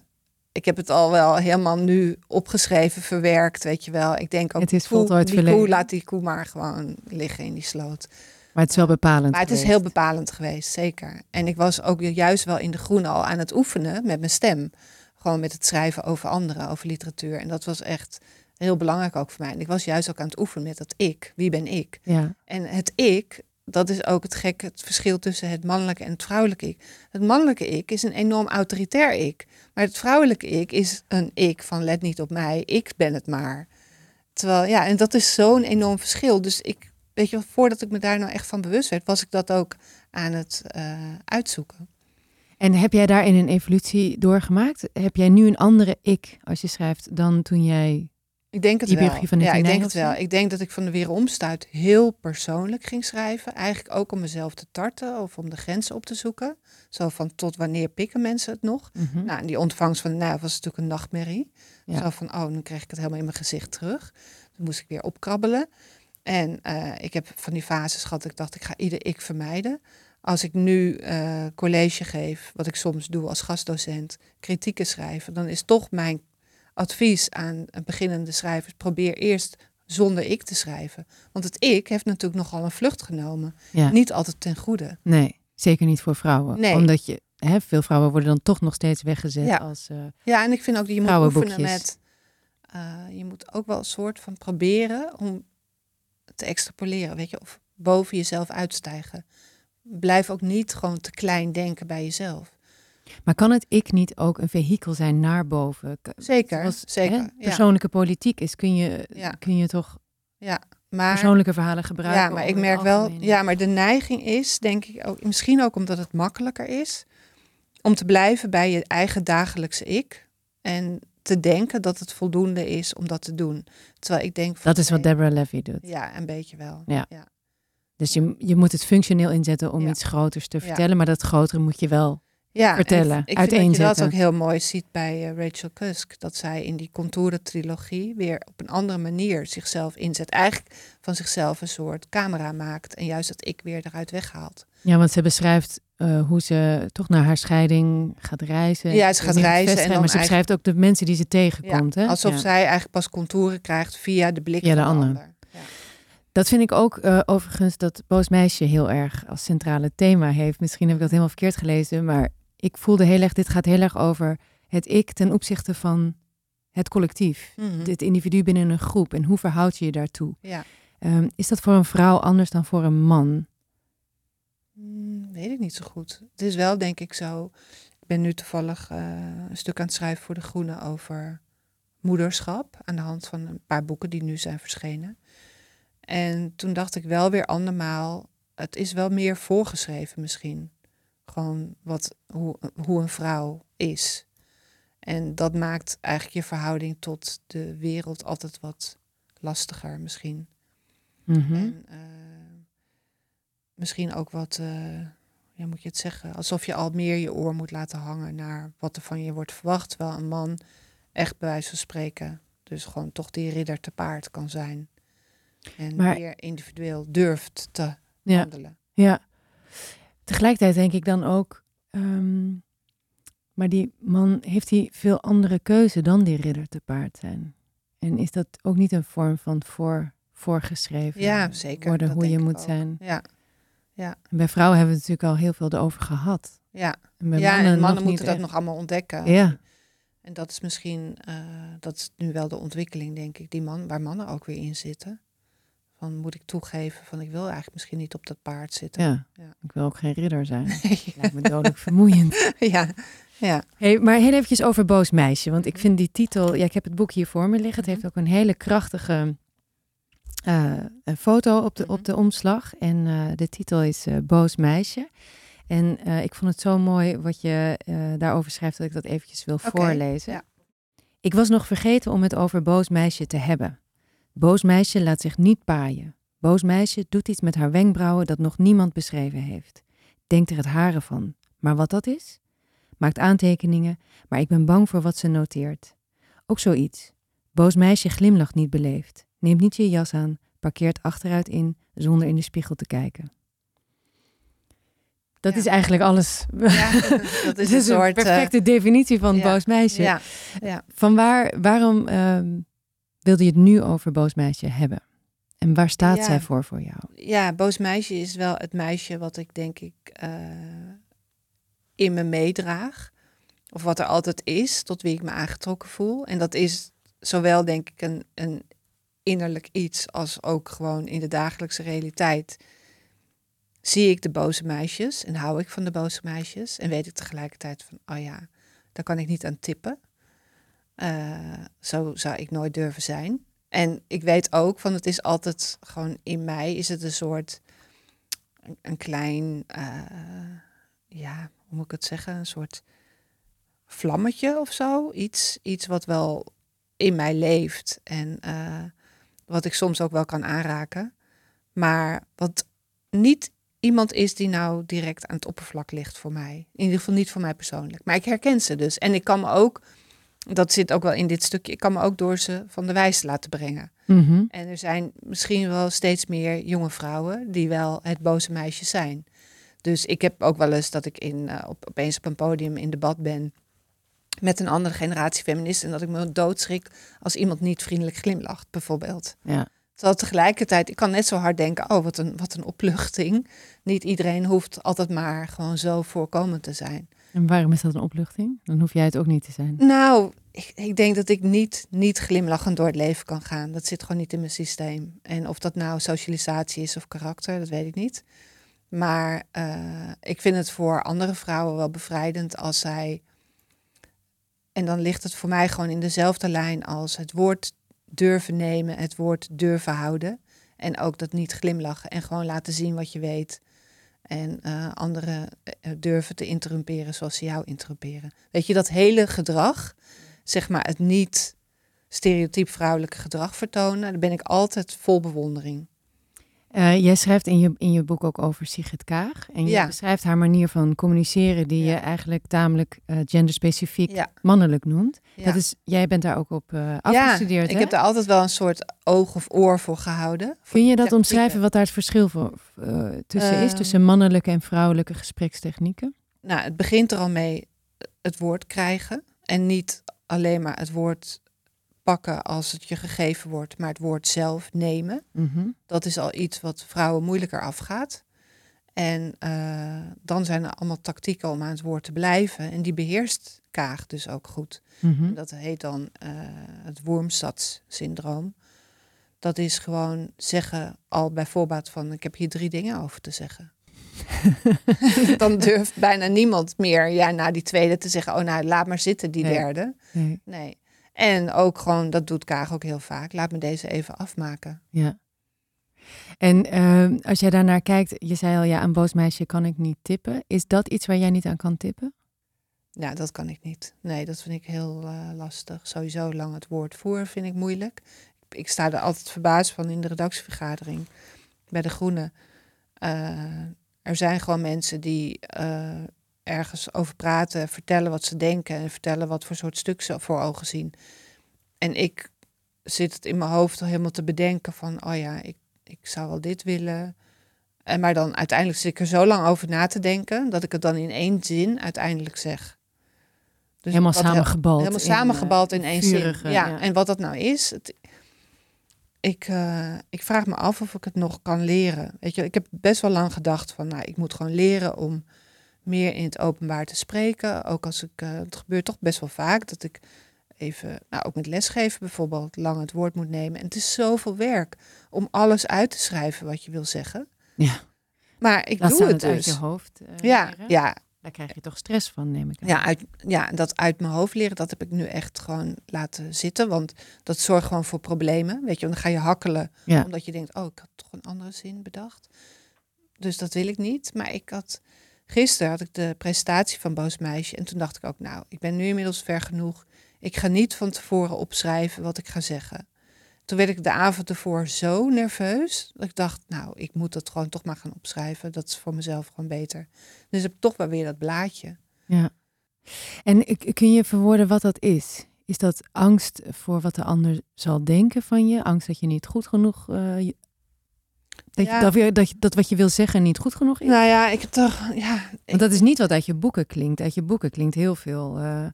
ik heb het al wel helemaal nu opgeschreven, verwerkt, weet je wel. Ik denk ook,
Het is
koe-
voltooid
die
verleden.
koe, laat die koe maar gewoon liggen in die sloot.
Maar het is wel bepalend.
Maar het is heel bepalend geweest, zeker. En ik was ook juist wel in de groene al aan het oefenen met mijn stem. Gewoon met het schrijven over anderen, over literatuur. En dat was echt heel belangrijk ook voor mij. En ik was juist ook aan het oefenen met dat ik. Wie ben ik?
Ja,
En het ik, dat is ook het gekke, het verschil tussen het mannelijke en het vrouwelijke ik. Het mannelijke ik is een enorm autoritair ik. Maar het vrouwelijke ik is een ik van let niet op mij, ik ben het maar. Terwijl, ja, en dat is zo'n enorm verschil. Dus ik, weet je voordat ik me daar nou echt van bewust werd, was ik dat ook aan het eh, uitzoeken.
En heb jij daarin een evolutie doorgemaakt? Heb jij nu een andere ik als je schrijft dan toen jij...
Ik denk het
Die
wel.
van
ja, ik denk het wel. Ik denk dat ik van de weeromstuit heel persoonlijk ging schrijven. Eigenlijk ook om mezelf te tarten of om de grenzen op te zoeken. Zo van tot wanneer pikken mensen het nog?
Mhm.
Nou, en die ontvangst van nou was natuurlijk een nachtmerrie.
Ja.
Zo van, oh, nu kreeg ik het helemaal in mijn gezicht terug. Toen moest ik weer opkrabbelen. En eh, ik heb van die fases gehad, ik dacht, ik ga ieder ik vermijden. Als ik nu eh, college geef, wat ik soms doe als gastdocent, kritieken schrijven, dan is toch mijn advies aan beginnende schrijvers, probeer eerst zonder ik te schrijven. Want het ik heeft natuurlijk nogal een vlucht genomen.
Ja.
Niet altijd ten goede.
Nee, zeker niet voor vrouwen.
Nee.
Omdat je, hè, veel vrouwen worden dan toch nog steeds weggezet
Ja.
als... eh,
Ja, en ik vind ook dat je moet oefenen met... eh, je moet ook wel een soort van proberen om te extrapoleren, weet je, of boven jezelf uitstijgen. Blijf ook niet gewoon te klein denken bij jezelf.
Maar kan het ik niet ook een vehikel zijn naar boven?
Zeker,
zoals,
zeker.
hè,
ja.
persoonlijke politiek is, kun je,
Ja.
kun je toch
ja, maar,
persoonlijke verhalen gebruiken?
ja, maar ik merk wel, ja, maar de neiging is, denk ik ook, misschien ook omdat het makkelijker is, om te blijven bij je eigen dagelijkse ik en te denken dat het voldoende is om dat te doen. Terwijl ik denk
Dat is wat Deborah Levy doet.
Ja, een beetje wel.
Ja.
ja.
Dus je, je moet het functioneel inzetten om
Ja.
iets groters te
Ja.
vertellen. Maar dat grotere moet je wel.
Ja,
vertellen,
en ik, vind dat je dat ook heel mooi ziet bij eh, Rachel Cusk. Dat zij in die contouren-trilogie weer op een andere manier zichzelf inzet. Eigenlijk van zichzelf een soort camera maakt. En juist dat ik weer eruit weghaalt.
Ja, want ze beschrijft eh, hoe ze toch naar haar scheiding gaat reizen.
Ja, ze gaat reizen en dan
Maar ze beschrijft ook de mensen die ze tegenkomt. hè?
alsof
Ja.
zij eigenlijk pas contouren krijgt via de blik van
de
de
ander. Dat vind ik ook eh, overigens dat Boos Meisje heel erg als centrale thema heeft. Misschien heb ik dat helemaal verkeerd gelezen, maar ik voelde heel erg, dit gaat heel erg over het ik ten opzichte van het collectief.
Mhm.
Dit individu binnen een groep en hoe verhoud je je daartoe?
Ja.
Ehm, is dat voor een vrouw anders dan voor een man?
Hmm, weet ik niet zo goed. Het is wel, denk ik, zo. Ik ben nu toevallig eh, een stuk aan het schrijven voor De Groene over moederschap. Aan de hand van een paar boeken die nu zijn verschenen. En toen dacht ik wel weer andermaal. Het is wel meer voorgeschreven misschien. Gewoon wat, hoe, hoe een vrouw is. En dat maakt eigenlijk je verhouding tot de wereld altijd wat lastiger misschien.
Mhm.
En eh, misschien ook wat, eh, ja, moet je het zeggen, alsof je al meer je oor moet laten hangen naar wat er van je wordt verwacht. Terwijl een man echt bij wijze van spreken, dus gewoon toch die ridder te paard kan zijn. En
Maar-
meer individueel durft te
Ja.
handelen.
Ja. Tegelijkertijd denk ik dan ook, ehm, maar die man heeft hij veel andere keuze dan die ridder te paard zijn. En is dat ook niet een vorm van voor, voorgeschreven
Ja, zeker.
worden hoe je moet
ook.
zijn?
Ja,
En bij vrouwen hebben we het natuurlijk al heel veel erover gehad.
ja.
En bij
ja
mannen,
en mannen
nog
moeten dat
echt.
nog allemaal ontdekken.
Ja,
En dat is misschien, eh, dat is nu wel de ontwikkeling, denk ik, die man, waar mannen ook weer in zitten. Van moet ik toegeven van ik wil eigenlijk misschien niet op dat paard zitten.
ja.
Ja.
Ik wil ook geen ridder zijn. Lijkt me dodelijk vermoeiend.
ja, ja.
Hey, maar heel eventjes over Boos Meisje. Want ik vind die titel... Ja, ik heb het boek hier voor me liggen. Het heeft ook een hele krachtige eh, een foto op de, op de omslag. En eh, de titel is eh, Boos Meisje. En eh, ik vond het zo mooi wat je eh, daarover schrijft... dat ik dat eventjes wil
Oké,
voorlezen.
ja.
Ik was nog vergeten om het over Boos Meisje te hebben. Boos Meisje laat zich niet paaien. Boos Meisje doet iets met haar wenkbrauwen dat nog niemand beschreven heeft. Denkt er het haren van. Maar wat dat is? Maakt aantekeningen, maar ik ben bang voor wat ze noteert. Ook zoiets. Boos meisje glimlacht niet beleefd. Neemt niet je jas aan, parkeert achteruit in zonder in de spiegel te kijken. Dat
Ja.
is eigenlijk alles.
Ja, dat is een soort... eh,
perfecte definitie van
ja.
boos meisje. Van waar, waarom ehm, wilde je het nu over boos meisje hebben? En waar staat
Ja.
zij voor voor jou?
ja, boos meisje is wel het meisje wat ik denk ik eh, in me meedraag. Of wat er altijd is, tot wie ik me aangetrokken voel. En dat is zowel denk ik een, een innerlijk iets als ook gewoon in de dagelijkse realiteit. Zie ik de boze meisjes en hou ik van de boze meisjes. En weet ik tegelijkertijd van, oh ja, daar kan ik niet aan tippen. Eh, zo zou ik nooit durven zijn. En ik weet ook van het is altijd gewoon in mij is het een soort een, klein eh, ja hoe moet ik het zeggen? Een soort vlammetje of zo. Iets iets wat wel in mij leeft en eh, wat ik soms ook wel kan aanraken. Maar wat niet iemand is die nou direct aan het oppervlak ligt voor mij. In ieder geval niet voor mij persoonlijk. Maar ik herken ze dus. En ik kan me ook dat zit ook wel in dit stukje ik kan me ook door ze van de wijs laten brengen
Mhm.
en er zijn misschien wel steeds meer jonge vrouwen die wel het boze meisje zijn. Dus ik heb ook wel eens dat ik in, eh, op, opeens op een podium in debat ben met een andere generatie feministen. En dat ik me doodschrik als iemand niet vriendelijk glimlacht, bijvoorbeeld.
Ja.
Terwijl tegelijkertijd, ik kan net zo hard denken, oh wat een, wat een opluchting. Niet iedereen hoeft altijd maar gewoon zo voorkomend te zijn.
En waarom is dat een opluchting? Dan hoef jij het ook niet te zijn.
Nou, ik, ik denk dat ik niet, niet glimlachend door het leven kan gaan. Dat zit gewoon niet in mijn systeem. En of dat nou socialisatie is of karakter, dat weet ik niet. Maar eh, ik vind het voor andere vrouwen wel bevrijdend als zij. En dan ligt het voor mij gewoon in dezelfde lijn als het woord durven nemen, het woord durven houden. En ook dat niet glimlachen en gewoon laten zien wat je weet. En eh, anderen eh, durven te interrumperen zoals ze jou interrumperen. Weet je, dat hele gedrag, zeg maar het niet stereotyp vrouwelijke gedrag vertonen, daar ben ik altijd vol bewondering.
Eh, jij schrijft in je, in je boek ook over Sigrid Kaag. En je
Ja.
beschrijft haar manier van communiceren, die
Ja.
je eigenlijk tamelijk eh, genderspecifiek
Ja.
mannelijk noemt.
Ja.
Dat is, jij bent daar ook op eh, afgestudeerd.
ik
hè?
heb daar altijd wel een soort oog of oor voor gehouden.
Kun je dat
Ja,
omschrijven wat daar het verschil voor, tussen is,
Ehm.
tussen mannelijke en vrouwelijke gesprekstechnieken?
Nou, het begint er al mee het woord krijgen. En niet alleen maar het woord pakken als het je gegeven wordt, maar het woord zelf nemen.
Mhm.
Dat is al iets wat vrouwen moeilijker afgaat. En eh, dan zijn er allemaal tactieken om aan het woord te blijven. En die beheerst Kaag dus ook goed.
Mhm.
Dat heet dan eh, het Wormstad-syndroom. Dat is gewoon zeggen al bij voorbaat van... ik heb hier drie dingen over te zeggen. dan durft bijna niemand meer ja, na die tweede te zeggen... oh nou, laat maar zitten, die
Nee.
derde.
Nee,
Nee. En ook gewoon, dat doet Kaag ook heel vaak... laat me deze even afmaken.
ja. En ehm, als jij daarnaar kijkt, je zei al, ja, een boos meisje kan ik niet tippen. Is dat iets waar jij niet aan kan tippen?
Ja, dat kan ik niet. Nee, dat vind ik heel eh, lastig. Sowieso lang het woord voeren vind ik moeilijk. Ik, ik sta er altijd verbaasd van in de redactievergadering bij De Groene. Eh, er zijn gewoon mensen die eh, ergens over praten, vertellen wat ze denken en vertellen wat voor soort stuk ze voor ogen zien. En ik zit het in mijn hoofd al helemaal te bedenken van, oh ja, ik, ik zou wel dit willen. En maar dan uiteindelijk zit ik er zo lang over na te denken dat ik het dan in één zin uiteindelijk zeg. Dus
Helemaal samengebald
Helemaal
in,
samengebald in
eh,
één
vurige,
zin. Ja,
ja.
en wat dat nou is, het, ik, eh, ik vraag me af of ik het nog kan leren. Weet je, ik heb best wel lang gedacht van, nou, ik moet gewoon leren om meer in het openbaar te spreken. Ook als ik, eh, het gebeurt toch best wel vaak dat ik even, nou, ook met lesgeven bijvoorbeeld, lang het woord moet nemen. En het is zoveel werk om alles uit te schrijven wat je wil zeggen.
Ja.
Maar ik
Laat
doe het
het uit
dus.
je hoofd. eh,
Ja,
leren.
ja,
Daar krijg je toch stress van, neem ik aan.
ja, uit, ja, dat uit mijn hoofd leren, dat heb ik nu echt gewoon laten zitten. Want dat zorgt gewoon voor problemen. Weet je, want dan ga je hakkelen.
Ja.
Omdat je denkt, oh, ik had toch een andere zin bedacht. Dus dat wil ik niet. Maar ik had, gisteren had ik de presentatie van Boos Meisje. En toen dacht ik ook, nou, ik ben nu inmiddels ver genoeg. Ik ga niet van tevoren opschrijven wat ik ga zeggen. Toen werd ik de avond ervoor zo nerveus. Dat ik dacht, nou, ik moet dat gewoon toch maar gaan opschrijven. Dat is voor mezelf gewoon beter. Dus ik heb toch wel weer dat blaadje.
Ja. En kun je verwoorden wat dat is? Is dat angst voor wat de ander zal denken van je? Angst dat je niet goed genoeg. je- dat,
Ja.
je, dat, weer- dat, je, dat wat je wil zeggen niet goed genoeg is?
Nou ja, ik heb toch, ja,
Want dat is niet wat uit je boeken klinkt. Uit je boeken klinkt heel veel. eh,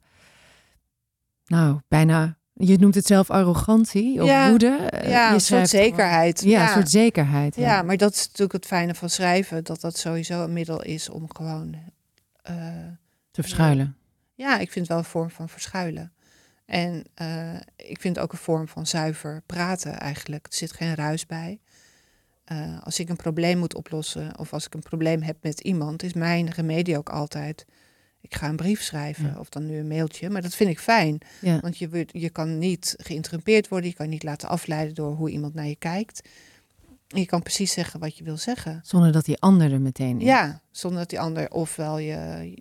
nou, bijna. Je noemt het zelf arrogantie of
Ja.
woede. eh,
ja, een soort
gewoon-
zekerheid.
Ja, een soort zekerheid. Ja.
Maar dat is natuurlijk het fijne van schrijven, dat dat sowieso een middel is om gewoon, eh,
Te verschuilen.
ja, ik vind het wel een vorm van verschuilen. En ik vind het ook een vorm van zuiver praten eigenlijk. Er zit geen ruis bij. Eh, als ik een probleem moet oplossen of als ik een probleem heb met iemand, is mijn remedie ook altijd. Ik ga een brief schrijven
Ja.
of dan nu een mailtje, maar dat vind ik fijn.
Ja.
Want je, je kan niet geïnterrumpeerd worden, je kan niet laten afleiden door hoe iemand naar je kijkt. Je kan precies zeggen wat je wil zeggen.
Zonder dat die ander er meteen is.
Ja, zonder dat die ander ofwel je,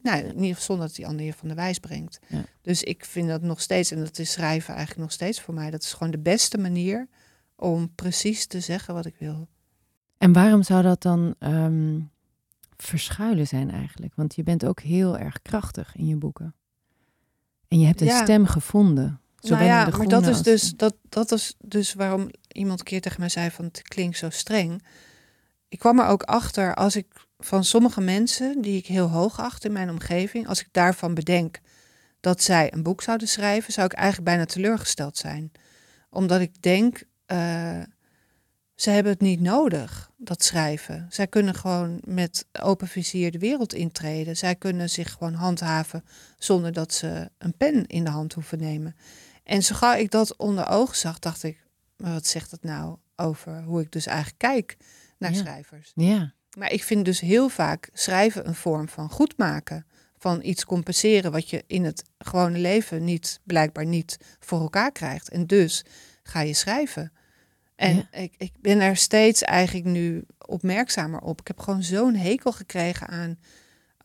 nou, in ieder geval zonder dat die ander je van de wijs brengt.
Ja.
Dus ik vind dat nog steeds, en dat is schrijven eigenlijk nog steeds voor mij, dat is gewoon de beste manier om precies te zeggen wat ik wil.
En waarom zou dat dan ehm, verschuilen zijn eigenlijk? Want je bent ook heel erg krachtig in je boeken. En je hebt een
Ja.
stem gevonden.
Nou ja, maar dat is, dus, dat, dat is dus waarom iemand een keer tegen mij zei van het klinkt zo streng. Ik kwam er ook achter als ik van sommige mensen die ik heel hoog acht in mijn omgeving, als ik daarvan bedenk dat zij een boek zouden schrijven, zou ik eigenlijk bijna teleurgesteld zijn. Omdat ik denk, eh, ze hebben het niet nodig, dat schrijven. Zij kunnen gewoon met open vizier de wereld intreden. Zij kunnen zich gewoon handhaven zonder dat ze een pen in de hand hoeven nemen. En zo gauw ik dat onder ogen zag, dacht ik, maar wat zegt dat nou over hoe ik dus eigenlijk kijk naar
Ja.
schrijvers?
Ja,
Maar ik vind dus heel vaak schrijven een vorm van goed maken. Van iets compenseren wat je in het gewone leven niet, blijkbaar niet voor elkaar krijgt. En dus ga je schrijven. En
Ja.
ik, ik ben er steeds eigenlijk nu opmerkzamer op. Ik heb gewoon zo'n hekel gekregen aan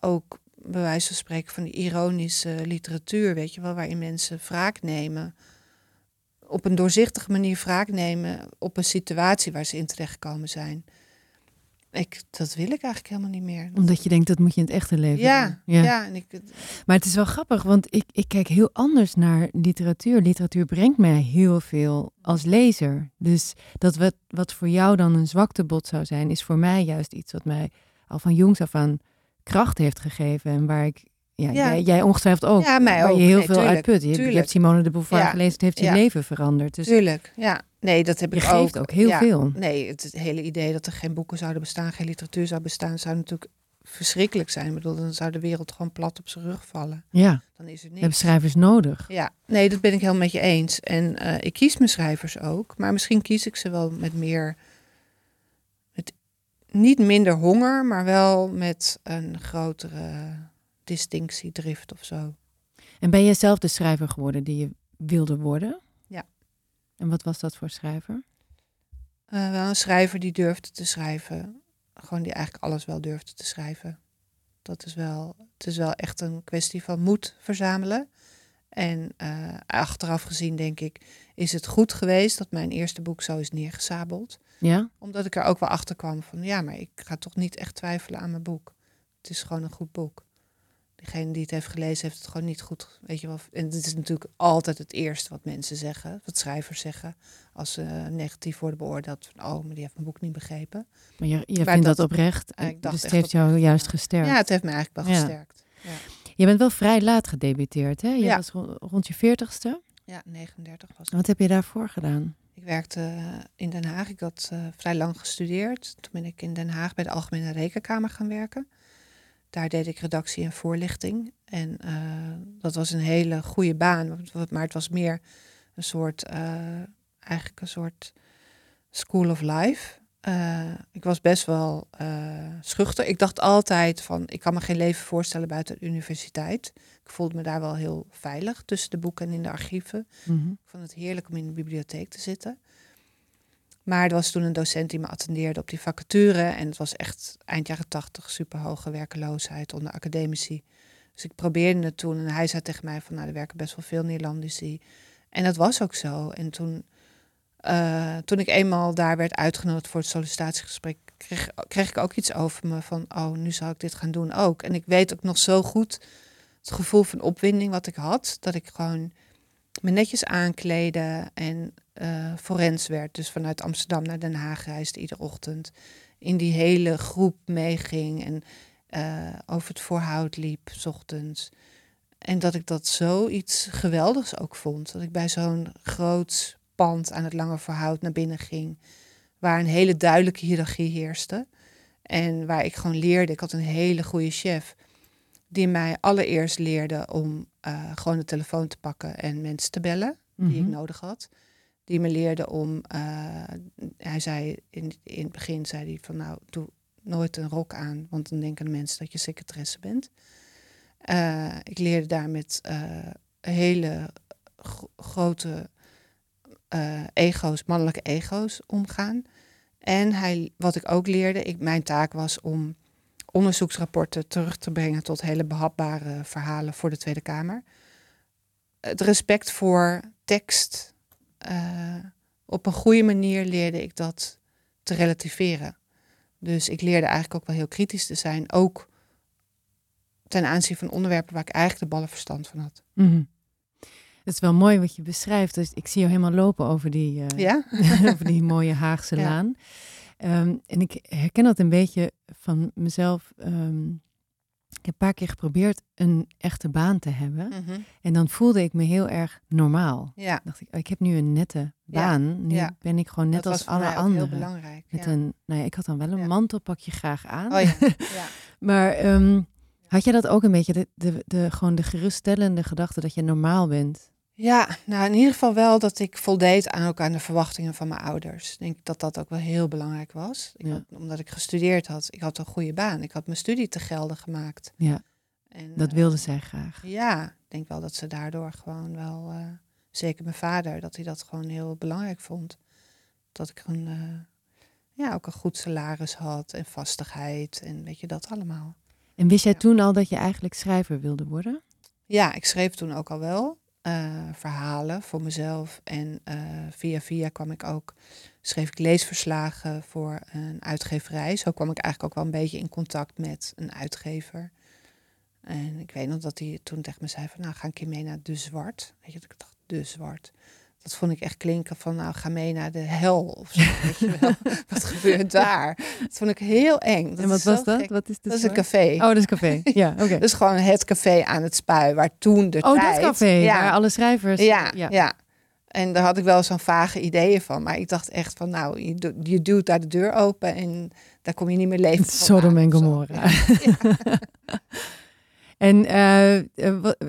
ook bij wijze van spreken van die ironische literatuur, weet je wel, waarin mensen wraak nemen. Op een doorzichtige manier wraak nemen op een situatie waar ze in terechtgekomen zijn. Ik, dat wil ik eigenlijk helemaal niet meer.
omdat je denkt dat moet je in het echte leven
ja,
doen.
ja. en ik,
Maar het is wel grappig, want ik, ik kijk heel anders naar literatuur. Literatuur brengt mij heel veel als lezer. Dus dat wat, wat voor jou dan een zwaktebod zou zijn, is voor mij juist iets wat mij al van jongs af aan kracht heeft gegeven. En waar ik, ja,
Ja.
Jij, jij ongetwijfeld ook,
Ja, mij
waar
ook.
je heel
Nee,
veel
tuurlijk,
uit put. Je, je hebt Simone de Beauvoir
Ja,
gelezen, het heeft je leven veranderd. Dus
tuurlijk, ja. Nee, dat heb
je
ik
geeft
ook.
ook heel veel.
Nee, het, het hele idee dat er geen boeken zouden bestaan, geen literatuur zou bestaan, zou natuurlijk verschrikkelijk zijn. Ik bedoel, dan zou de wereld gewoon plat op zijn rug vallen.
Ja,
Dan is er
we
niks.
hebben schrijvers nodig.
Ja, nee, dat ben ik helemaal met je eens. En eh, ik kies mijn schrijvers ook, maar misschien kies ik ze wel met meer, met niet minder honger, maar wel met een grotere distinctiedrift of zo.
En ben je zelf de schrijver geworden die je wilde worden?
Ja.
En wat was dat voor schrijver?
Eh, wel een schrijver die durfde te schrijven, gewoon die eigenlijk alles wel durfde te schrijven. Dat is wel, het is wel echt een kwestie van moed verzamelen En eh, achteraf gezien denk ik, is het goed geweest dat mijn eerste boek zo is neergezabeld.
Ja?
Omdat ik er ook wel achter kwam van, ja, maar ik ga toch niet echt twijfelen aan mijn boek. Het is gewoon een goed boek. Degene die het heeft gelezen heeft het gewoon niet goed, weet je wel. En dit is natuurlijk altijd het eerste wat mensen zeggen, wat schrijvers zeggen, als ze negatief worden beoordeeld. Van, oh, maar die heeft mijn boek niet begrepen.
Maar je, je
Maar
vindt dat,
dat-
oprecht.
Ja, ik dacht
dus het heeft jou juist gesterkt.
Ja, het heeft me eigenlijk wel
Ja.
gesterkt. Ja,
Je bent wel vrij laat gedebuteerd, hè? Je
Ja.
was ro- rond je veertigste.
ja 39 was het.
Wat heb je daarvoor gedaan?
Ik werkte eh, in Den Haag. Ik had eh, vrij lang gestudeerd. Toen ben ik in Den Haag bij de Algemene Rekenkamer gaan werken. Daar deed ik redactie en voorlichting. En eh, dat was een hele goede baan. Maar het was meer een soort, eh, eigenlijk een soort school of life. Eh, ik was best wel schuchter. Ik dacht altijd van, ik kan me geen leven voorstellen buiten de universiteit. Ik voelde me daar wel heel veilig tussen de boeken en in de archieven.
Mhm.
Ik vond het heerlijk om in de bibliotheek te zitten. Maar er was toen een docent die me attendeerde op die vacature. En het was echt eind jaren tachtig super hoge werkeloosheid onder academici. Dus ik probeerde het toen. En hij zei tegen mij van, nou, er werken best wel veel Nederlandici. En dat was ook zo. En toen, eh, toen ik eenmaal daar werd uitgenodigd voor het sollicitatiegesprek, kreeg, kreeg ik ook iets over me van, oh, nu zal ik dit gaan doen ook. En ik weet ook nog zo goed het gevoel van opwinding wat ik had, dat ik gewoon me netjes aankleden en eh forens werd. Dus vanuit Amsterdam naar Den Haag reisde iedere ochtend. In die hele groep meeging en eh, over het voorhout liep, 's ochtends. En dat ik dat zoiets geweldigs ook vond. Dat ik bij zo'n groot pand aan het Lange Voorhout naar binnen ging. Waar een hele duidelijke hiërarchie heerste. En waar ik gewoon leerde. Ik had een hele goede chef. Die mij allereerst leerde om eh, gewoon de telefoon te pakken en mensen te bellen. Die ik
Mhm.
nodig had. Die me leerde om. eh, hij zei in, in het begin zei hij van nou, doe nooit een rok aan, want dan denken de mensen dat je secretaresse bent. Eh, ik leerde daar met eh, hele gro- grote ego's, mannelijke ego's omgaan. En hij, wat ik ook leerde, ik, mijn taak was om onderzoeksrapporten terug te brengen tot hele behapbare verhalen voor de Tweede Kamer. Het respect voor tekst. Eh, op een goede manier leerde ik dat te relativeren. Dus ik leerde eigenlijk ook wel heel kritisch te zijn. Ook ten aanzien van onderwerpen waar ik eigenlijk de ballen verstand van had.
Mhm. Het is wel mooi wat je beschrijft. Dus ik zie jou helemaal lopen over die, eh,
Ja?
over die mooie Haagse
Ja.
laan. Ehm, en ik herken dat een beetje van mezelf. Ehm, ik heb een paar keer geprobeerd een echte baan te hebben. En dan voelde ik me heel erg normaal.
Ja,
dacht ik, oh, ik heb nu een nette
Ja,
baan. Nu
ja.
ben ik gewoon net
dat
als alle
ook heel
anderen.
belangrijk.
Met
ja.
een, nou ja, ik had dan wel een mantelpakje graag aan.
Oh.
Maar ehm, had jij dat ook een beetje, de, de, de, gewoon de geruststellende gedachte dat je normaal bent?
Ja, nou in ieder geval wel dat ik voldeed aan ook aan de verwachtingen van mijn ouders. Ik denk dat dat ook wel heel belangrijk was. Ik
Ja.
had, omdat ik gestudeerd had, ik had een goede baan. Ik had mijn studie te gelden gemaakt.
Ja,
En,
dat
eh,
wilden zij graag.
Ja, ik denk wel dat ze daardoor gewoon wel, eh, zeker mijn vader, dat hij dat gewoon heel belangrijk vond. Dat ik een, eh, ja, ook een goed salaris had en vastigheid en weet je dat allemaal.
En wist jij
Ja.
toen al dat je eigenlijk schrijver wilde worden?
Ja, ik schreef toen ook al wel eh, verhalen voor mezelf. En eh, via via kwam ik ook, schreef ik leesverslagen voor een uitgeverij. Zo kwam ik eigenlijk ook wel een beetje in contact met een uitgever. En ik weet nog dat hij toen tegen me zei van, nou ga een keer mee naar De Zwart. Weet je, dat ik dacht, De Zwart. Dat vond ik echt klinken van, nou ga mee naar de hel of zo. weet je wel. Wat gebeurt daar? Dat vond ik heel eng. Dat
en wat was dat?
gek.
Wat is
Dat is een café.
Oh, dat is café. Ja, oké.
Dus gewoon het café aan het spui, waar toen de
oh,
tijd...
dat café,
Ja,
waar alle schrijvers...
ja, ja. En daar had ik wel zo'n vage ideeën van. Maar ik dacht echt van, nou, je, duwt daar de deur open en daar kom je niet meer leven.
Sodom en Gomorra. En eh, eh,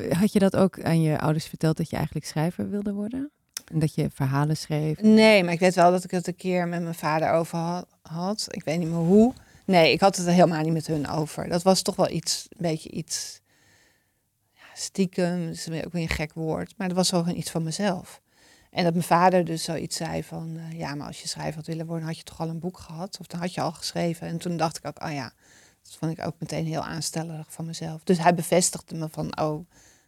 had je dat ook aan je ouders verteld dat je eigenlijk schrijver wilde worden? En dat je verhalen schreef?
Nee, maar ik weet wel dat ik het een keer met mijn vader over ha- had. Ik weet niet meer hoe. Nee, ik had het er helemaal niet met hun over. Dat was toch wel iets, een beetje iets ja, stiekem. Dat is ook weer een gek woord. Maar dat was wel gewoon iets van mezelf. En dat mijn vader dus zoiets zei van... eh, ja, maar als je schrijver had willen worden, had je toch al een boek gehad? Of dan had je al geschreven. En toen dacht ik ook, oh ja, dat vond ik ook meteen heel aanstellerig van mezelf. Dus hij bevestigde me van, oh,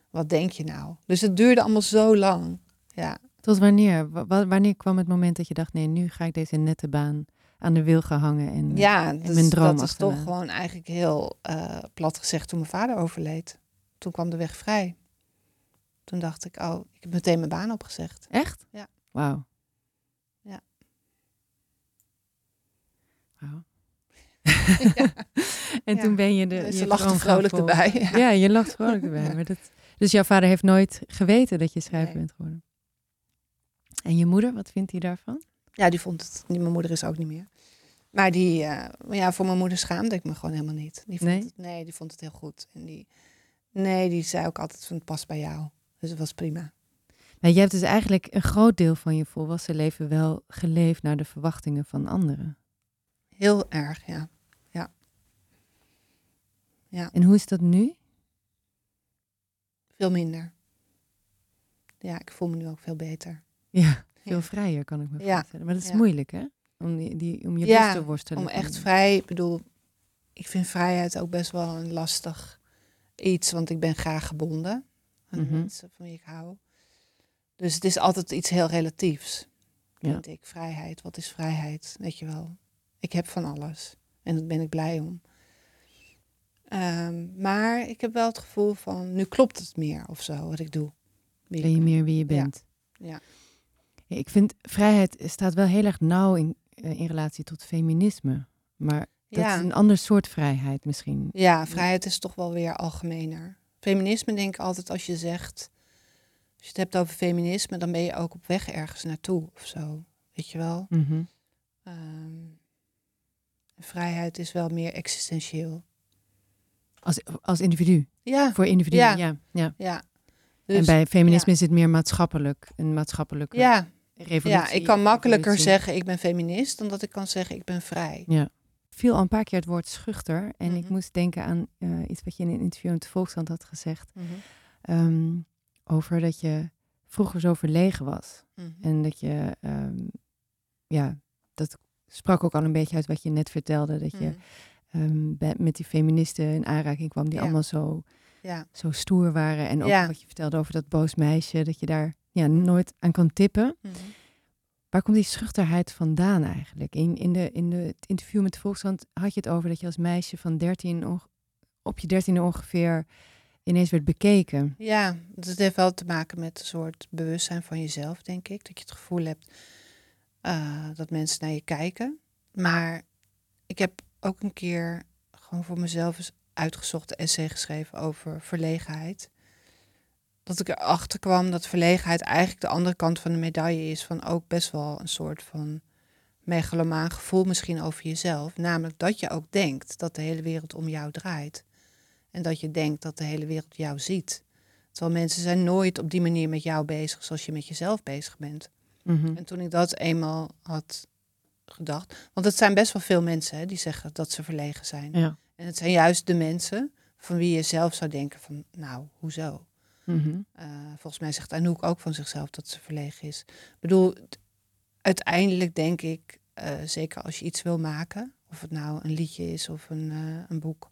wat denk je nou? Dus het duurde allemaal zo lang. Ja,
Tot wanneer? Wa- wa- wanneer kwam het moment dat je dacht, nee, nu ga ik deze nette baan aan de wil gaan hangen en,
ja
en
dus
mijn droom
dat is toch gewoon eigenlijk heel eh, plat gezegd toen mijn vader overleed. Toen kwam de weg vrij. Toen dacht ik, oh, ik heb meteen mijn baan opgezegd.
Echt?
Ja.
Wauw.
Ja.
Wauw.
Ja.
en
Ja.
toen ben je de. Je gaan
vrolijk erbij. Ja.
Ja, je lacht vrolijk erbij. Maar dat, dus jouw vader heeft nooit geweten dat je schrijver
Nee.
bent geworden. En je moeder, wat vindt hij daarvan?
Ja, die vond het. Die, mijn moeder is ook niet meer. Maar die, eh, ja, voor mijn moeder schaamde ik me gewoon helemaal niet. Die vond
Nee?
Het, nee, die vond het heel goed. En die, nee, die zei ook altijd van het past bij jou. Dus het was prima.
Maar je hebt dus eigenlijk een groot deel van je volwassen leven wel geleefd naar de verwachtingen van anderen.
Heel erg, ja. Ja. Ja,
En hoe is dat nu?
veel minder. Ja, ik voel me nu ook veel beter.
Ja, veel vrijer kan ik me voorstellen. Maar dat is moeilijk, hè? Om, die, die, om je best te worstelen.
Om echt vrij, ik bedoel, ik vind vrijheid ook best wel een lastig iets, want ik ben graag gebonden aan
Mhm.
mensen van wie ik hou. Dus het is altijd iets heel relatiefs,
Ja.
vind ik. Vrijheid, wat is vrijheid? Weet je wel, ik heb van alles en daar ben ik blij om. Ehm, maar ik heb wel het gevoel van, nu klopt het meer of zo, wat ik doe. Wie
Ben je meer wie je bent?
Ja.
Ja, Ik vind vrijheid staat wel heel erg nauw in, eh, in relatie tot feminisme. Maar dat
Ja.
is een ander soort vrijheid misschien.
Ja, vrijheid is toch wel weer algemener. Feminisme denk ik altijd als je zegt, als je het hebt over feminisme, dan ben je ook op weg ergens naartoe of zo. Weet je wel?
Mhm.
Ehm, vrijheid is wel meer existentieel.
Als, als individu.
Ja,
Voor individuen,
Ja.
ja. ja.
ja.
en
Dus,
bij feminisme is het meer maatschappelijk. Een maatschappelijke
ja,
revolutie.
ja, ik kan makkelijker zeggen ik ben feminist dan dat ik kan zeggen ik ben vrij.
Ja. viel al een paar keer het woord schuchter. En ik
Mhm.
moest denken aan eh, iets wat je in een interview met de Volkskrant had gezegd.
Mhm.
ehm, over dat je vroeger zo verlegen was.
Mhm.
En dat je, ehm, ja, dat sprak ook al een beetje uit wat je net vertelde. Dat je ehm, met die feministen in aanraking kwam die
Ja.
allemaal zo,
Ja.
zo stoer waren. En ook
Ja.
wat je vertelde over dat boos meisje, dat je daar ja, nooit aan kan tippen.
Mhm.
Waar komt die schuchterheid vandaan eigenlijk? In, in, de, in de, het interview met de Volkskrant had je het over dat je als meisje van 13 onge- op je dertiende ongeveer ineens werd bekeken.
Ja, dat heeft wel te maken met een soort bewustzijn van jezelf, denk ik. Dat je het gevoel hebt eh, dat mensen naar je kijken. Maar ik heb ook een keer gewoon voor mezelf eens uitgezocht essay geschreven over verlegenheid. Dat ik erachter kwam dat verlegenheid eigenlijk de andere kant van de medaille is. Van ook best wel een soort van megalomaan gevoel misschien over jezelf. Namelijk dat je ook denkt dat de hele wereld om jou draait. En dat je denkt dat de hele wereld jou ziet. Terwijl mensen zijn nooit op die manier met jou bezig zoals je met jezelf bezig bent.
Mhm.
En toen ik dat eenmaal had gedacht. Want het zijn best wel veel mensen hè, die zeggen dat ze verlegen zijn.
Ja.
En het zijn juist de mensen van wie je zelf zou denken van, nou, hoezo?
Mhm.
Eh, volgens mij zegt Anouk ook van zichzelf dat ze verlegen is. Ik bedoel, uiteindelijk denk ik, eh, zeker als je iets wil maken, of het nou een liedje is of een, eh, een boek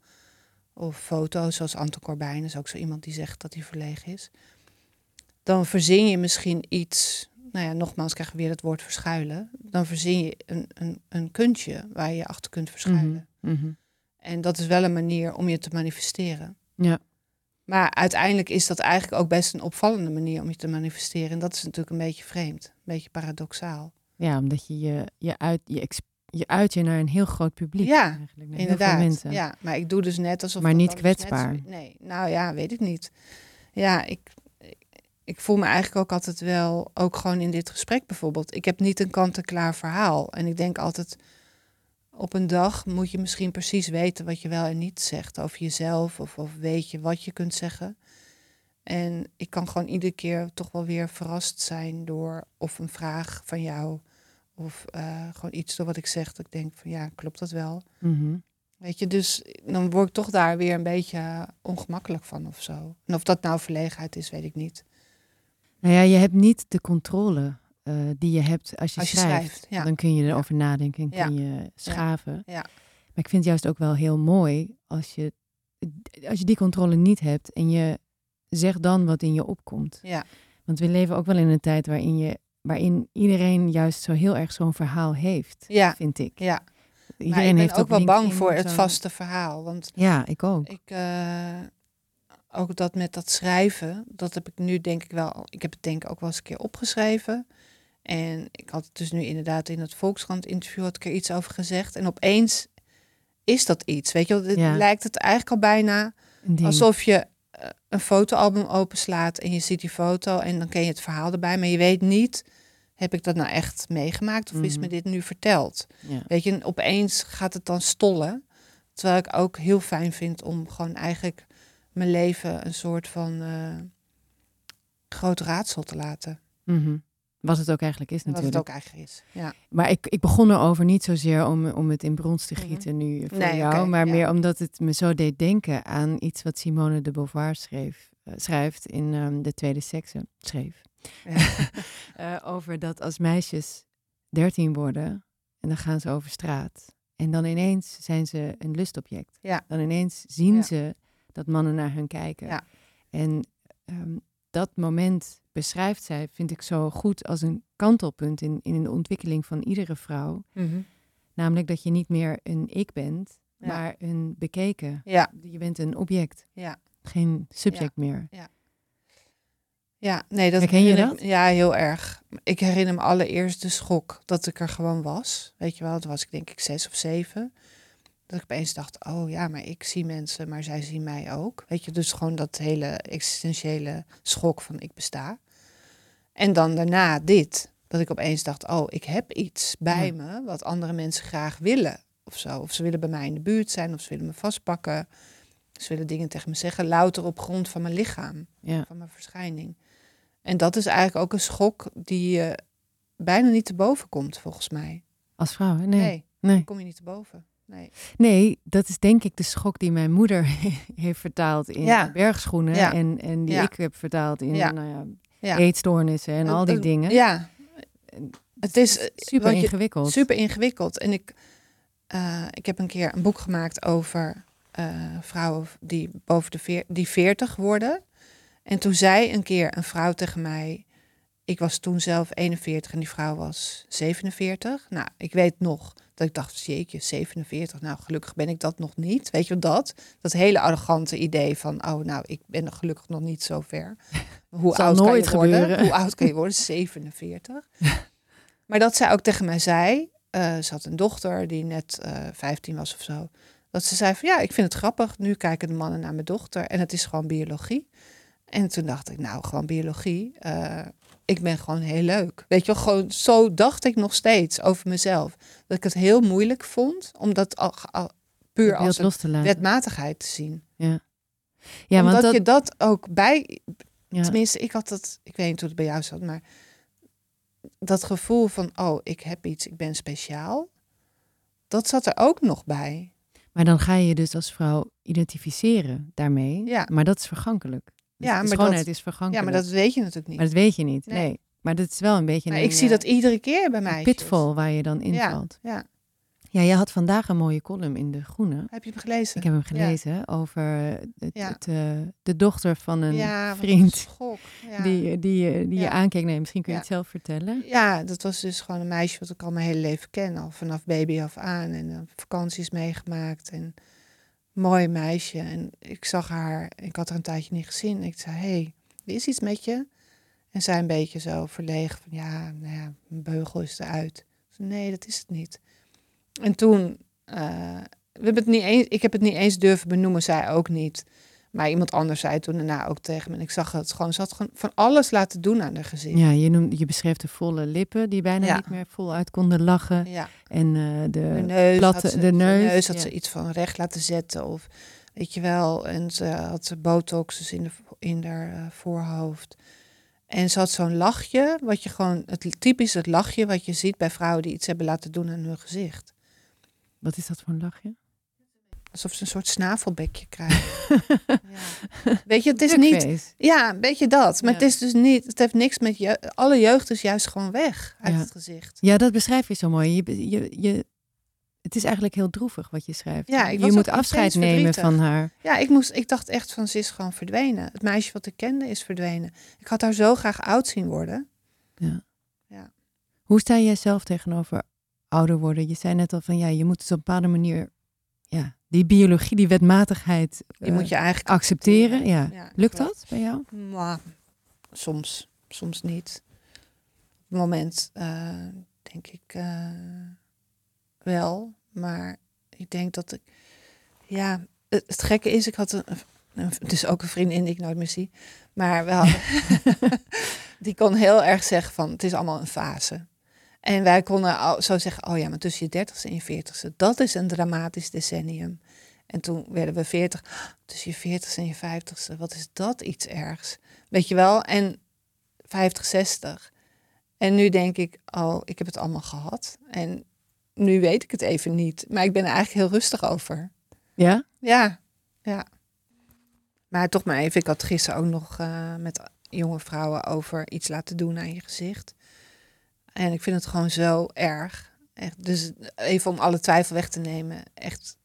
of foto's, zoals Anton Corbijn is ook zo iemand die zegt dat hij verlegen is, dan verzin je misschien iets, nou ja, nogmaals krijgen we weer het woord verschuilen, dan verzin je een, een, een kunstje waar je je achter kunt verschuilen.
Mhm. Mhm.
En dat is wel een manier om je te manifesteren.
Ja.
Maar uiteindelijk is dat eigenlijk ook best een opvallende manier om je te manifesteren. En dat is natuurlijk een beetje vreemd, een beetje paradoxaal.
ja, omdat je je, je, uit, je, je uit je naar een heel groot publiek.
Ja,
eigenlijk, naar
Inderdaad. Ja, maar ik doe dus net alsof.
Maar niet
dus net
kwetsbaar.
nee, nou ja, weet ik niet. Ja, ik, ik, ik voel me eigenlijk ook altijd wel, ook gewoon in dit gesprek bijvoorbeeld. Ik heb niet een kant-en-klaar verhaal. En ik denk altijd, op een dag moet je misschien precies weten wat je wel en niet zegt over jezelf. Of, of weet je wat je kunt zeggen. En ik kan gewoon iedere keer toch wel weer verrast zijn door of een vraag van jou. Of eh, gewoon iets door wat ik zeg. Dat ik denk van ja, klopt dat wel?
Mhm.
Weet je, dus dan word ik toch daar weer een beetje ongemakkelijk van of zo. En of dat nou verlegenheid is, weet ik niet.
Nou ja, je hebt niet de controle eh, die je hebt als je,
Als je
schrijft.
schrijft, ja.
Dan kun je erover nadenken en kun je schaven.
Ja.
Maar ik vind het juist ook wel heel mooi als je, als je die controle niet hebt en je zeg dan wat in je opkomt.
Ja.
Want we leven ook wel in een tijd waarin, je, waarin iedereen juist zo heel erg zo'n verhaal heeft,
Ja.
vind ik.
Ja,
Iedereen
maar ik ben
heeft
ook wel bang voor het vaste verhaal. Want
Ja, ik ook.
ik, eh, ook dat met dat schrijven, dat heb ik nu denk ik wel, ik heb het denk ik ook wel eens een keer opgeschreven. En ik had het dus nu inderdaad in het Volkskrant interview had ik er iets over gezegd. En opeens is dat iets, weet je. Het
Ja.
lijkt het eigenlijk al bijna
ding.
alsof je eh, een fotoalbum openslaat en je ziet die foto en dan ken je het verhaal erbij. Maar je weet niet, heb ik dat nou echt meegemaakt of is
Mhm.
me dit nu verteld?
Ja.
Weet je, en opeens gaat het dan stollen. Terwijl ik ook heel fijn vind om gewoon eigenlijk mijn leven een soort van eh, groot raadsel te laten.
Mhm. Wat het ook eigenlijk is
Wat
natuurlijk.
het ook eigenlijk is. Ja.
Maar ik, ik begon erover niet zozeer om, om het in brons te
Mhm.
gieten nu voor
Nee,
jou, maar
ja.
meer omdat het me zo deed denken aan iets wat Simone de Beauvoir schreef, eh, schrijft in ehm, De Tweede Sekse. Schreef.
Ja.
Eh, over dat als meisjes dertien worden en dan gaan ze over straat. En dan ineens zijn ze een lustobject.
Ja.
Dan ineens zien
Ja.
ze dat mannen naar hun kijken.
Ja.
En ehm, dat moment beschrijft zij, vind ik zo goed als een kantelpunt in, in de ontwikkeling van iedere vrouw.
Mhm.
Namelijk dat je niet meer een ik bent,
Ja.
maar een bekeken.
ja,
Je bent een object,
ja.
geen subject meer.
Ja, nee, dat
Herken je
herinner
dat?
Ja, heel erg. Ik herinner me allereerst de schok dat ik er gewoon was. Weet je wel, toen was ik denk ik zes of zeven. Dat ik opeens dacht, oh ja, maar ik zie mensen, maar zij zien mij ook. Weet je, dus gewoon dat hele existentiële schok van ik besta. En dan daarna dit, dat ik opeens dacht, oh, ik heb iets bij
Ja.
me wat andere mensen graag willen. Of zo. Of ze willen bij mij in de buurt zijn, of ze willen me vastpakken. Ze willen dingen tegen me zeggen, louter op grond van mijn lichaam
Ja.
van mijn verschijning. En dat is eigenlijk ook een schok die je bijna niet te boven komt, volgens mij.
Als vrouw, hè?
Nee,
nee. Nee.
kom je niet te boven. Nee.
Nee, dat is denk ik de schok die mijn moeder heeft vertaald in
Ja.
bergschoenen.
Ja.
En, en die
Ja.
ik heb vertaald in nou eetstoornissen en al die
Een-
dingen.
Ja, het is eh,
Super
je-
ingewikkeld.
super ingewikkeld. En ik, eh, ik heb een keer een boek gemaakt over eh, vrouwen die boven de veer, die 40 worden. En toen zei een keer een vrouw tegen mij, ik was toen zelf 41 en die vrouw was 47. Nou, ik weet nog dat ik dacht, jeetje, 47. Nou, gelukkig ben ik dat nog niet. Weet je dat? Dat hele arrogante idee van, oh, nou, ik ben gelukkig nog niet zo ver. Hoe oud
nooit
kan je worden?
gebeuren.
Hoe oud kan je worden? 47. Maar dat zij ook tegen mij zei, eh, ze had een dochter die net eh 15 was of zo. Dat ze zei van ja, ik vind het grappig. Nu kijken de mannen naar mijn dochter en het is gewoon biologie. En toen dacht ik, nou, gewoon biologie. eh, ik ben gewoon heel leuk. Weet je wel, gewoon zo dacht ik nog steeds over mezelf. Dat ik het heel moeilijk vond om dat al, al- puur als
los te laten.
wetmatigheid te zien.
Ja,
Omdat
want dat,
je dat ook bij,
ja.
Tenminste, ik had dat, ik weet niet hoe het bij jou zat, maar dat gevoel van, oh, ik heb iets, ik ben speciaal, dat zat er ook nog bij.
Maar dan ga je je dus als vrouw identificeren daarmee.
Ja.
Maar dat is vergankelijk. Dus
Ja, maar
schoonheid
dat-
is
Ja,
vergankelijk.
maar dat weet je natuurlijk niet.
Maar dat weet je niet. Nee.
Nee.
Maar dat is wel een beetje
Maar
een,
ik zie
eh,
dat iedere keer bij mij.
pitfall waar je dan invalt.
Ja, ja.
Ja, je had vandaag een mooie column in De Groene.
Heb je hem gelezen?
Ik heb hem gelezen over het,
Ja.
het, eh, de dochter van een
ja, wat een
vriend
schok. Ja.
die, die, eh, die je
Ja.
aankeek. Nee, misschien kun je
Ja.
het zelf vertellen.
ja, dat was dus gewoon een meisje wat ik al mijn hele leven ken. Al vanaf baby af aan. En vakanties meegemaakt. En mooi meisje. En ik zag haar, ik had haar een tijdje niet gezien. Ik zei, hey, er is iets met je. En zij een beetje zo verlegen van, ja, nou ja, mijn beugel is eruit. Zei, nee, dat is het niet. En toen, eh, we hebben het niet eens, ik heb het niet eens durven benoemen, zij ook niet. Maar iemand anders zei toen daarna ook tegen me. En ik zag het gewoon, ze had gewoon van alles laten doen aan haar gezicht.
Ja, je, noemde, je beschreef de volle lippen die bijna
Ja.
niet meer voluit konden lachen.
Ja.
En eh, de,
de neus,
platte-
had ze,
de neus,
had
ja.
ze iets van recht laten zetten of weet je wel. En ze had ze botox dus in, de, in haar eh, voorhoofd. En ze had zo'n lachje, wat je gewoon, het typisch het lachje wat je ziet bij vrouwen die iets hebben laten doen aan hun gezicht.
Wat is dat voor een lachje?
Alsof ze een soort snavelbekje krijgen. ja. Weet je, het is niet, ja, een beetje dat. Maar
Ja.
het is dus niet, het heeft niks met je, alle jeugd is juist gewoon weg uit
Ja.
het gezicht.
Ja, dat beschrijf je zo mooi. Je, je, je, het is eigenlijk heel droevig wat je schrijft.
Ja,
je moet afscheid nemen
verdrietig.
van haar.
Ja, ik, moest, ik dacht echt van, ze is gewoon verdwenen. Het meisje wat ik kende is verdwenen. Ik had haar zo graag oud zien worden.
Hoe sta jij zelf tegenover ouder worden? Je zei net al van ja, je moet het op een bepaalde manier, ja, die biologie, die wetmatigheid
Die
eh,
moet je eigenlijk
accepteren. Ja.
Ja,
Lukt dat bij jou?
Maar soms, soms niet. Op het moment eh, denk ik eh, wel, maar ik denk dat ik, ja, het, het gekke is, ik had een, een, dus ook een vriendin die ik nooit meer zie, maar wel, die kon heel erg zeggen van, het is allemaal een fase. En wij konden al zo zeggen, oh ja, maar tussen je dertigste en je veertigste, dat is een dramatisch decennium. En toen werden we veertig, tussen je veertigste en je vijftigste, wat is dat iets ergs? Weet je wel? En 50, 60. En nu denk ik, oh, ik heb het allemaal gehad. En nu weet ik het even niet. Maar ik ben er eigenlijk heel rustig over.
Ja?
Ja, ja. Maar toch maar even, ik had gisteren ook nog eh, met jonge vrouwen over iets laten doen aan je gezicht. En ik vind het gewoon zo erg. Echt, dus even om alle twijfel weg te nemen. Echt,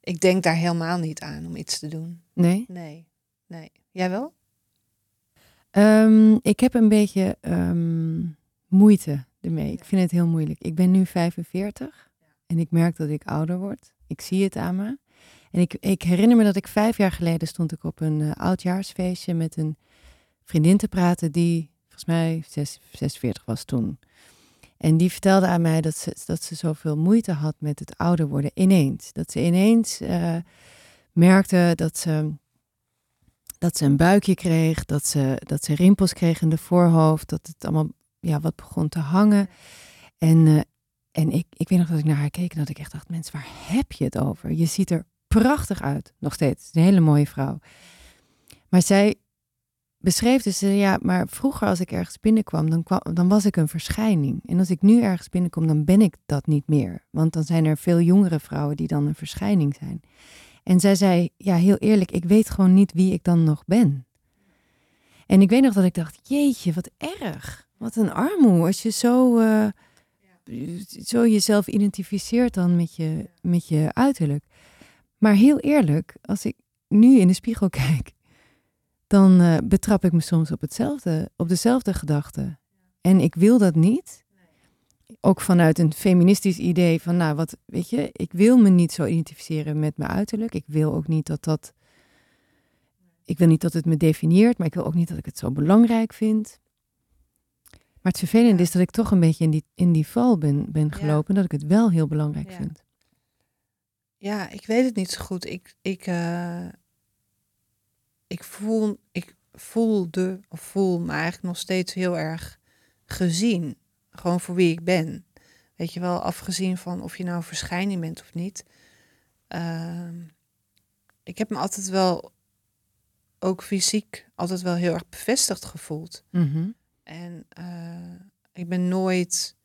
ik denk daar helemaal niet aan om iets te doen.
Nee?
Nee, nee. Jij wel?
Ehm, ik heb een beetje ehm, moeite ermee. Ik vind het heel moeilijk. Ik ben nu 45 en ik merk dat ik ouder word. Ik zie het aan me. En ik, ik herinner me dat ik vijf jaar geleden stond ik op een eh, oudjaarsfeestje met een vriendin te praten die volgens mij zes- 46 was toen. En die vertelde aan mij dat ze, dat ze zoveel moeite had met het ouder worden ineens. Dat ze ineens eh, merkte dat ze, dat ze een buikje kreeg, dat ze, dat ze rimpels kreeg in de voorhoofd, dat het allemaal ja, wat begon te hangen. En, eh, en ik, ik weet nog dat ik naar haar keek en dat ik echt dacht, mensen, waar heb je het over? Je ziet er prachtig uit, nog steeds. Een hele mooie vrouw. Maar zij beschreef dus, eh, ja, maar vroeger als ik ergens binnenkwam, dan, dan was ik een verschijning. En als ik nu ergens binnenkom, dan ben ik dat niet meer. Want dan zijn er veel jongere vrouwen die dan een verschijning zijn. En zij zei, ja, heel eerlijk, ik weet gewoon niet wie ik dan nog ben. En ik weet nog dat ik dacht, jeetje, wat erg. Wat een armoe. Als je zo, eh, zo jezelf identificeert dan met je, met je uiterlijk. Maar heel eerlijk, als ik nu in de spiegel kijk, dan eh, betrap ik me soms op hetzelfde, op dezelfde gedachte. En ik wil dat niet. Ook vanuit een feministisch idee van, nou, wat, weet je, ik wil me niet zo identificeren met mijn uiterlijk. Ik wil ook niet dat dat, ik wil niet dat het me definieert, maar ik wil ook niet dat ik het zo belangrijk vind. Maar het vervelende
Ja.
is dat ik toch een beetje in die, in die val ben, ben
Ja.
gelopen, dat ik het wel heel belangrijk
Ja.
vind.
Ja, ik weet het niet zo goed. Ik, ik, eh, ik, voel, ik voelde, of voel me eigenlijk nog steeds heel erg gezien. Gewoon voor wie ik ben. Weet je wel, afgezien van of je nou een verschijning bent of niet. Ehm, ik heb me altijd wel, ook fysiek, altijd wel heel erg bevestigd gevoeld.
Mhm.
En eh, ik ben nooit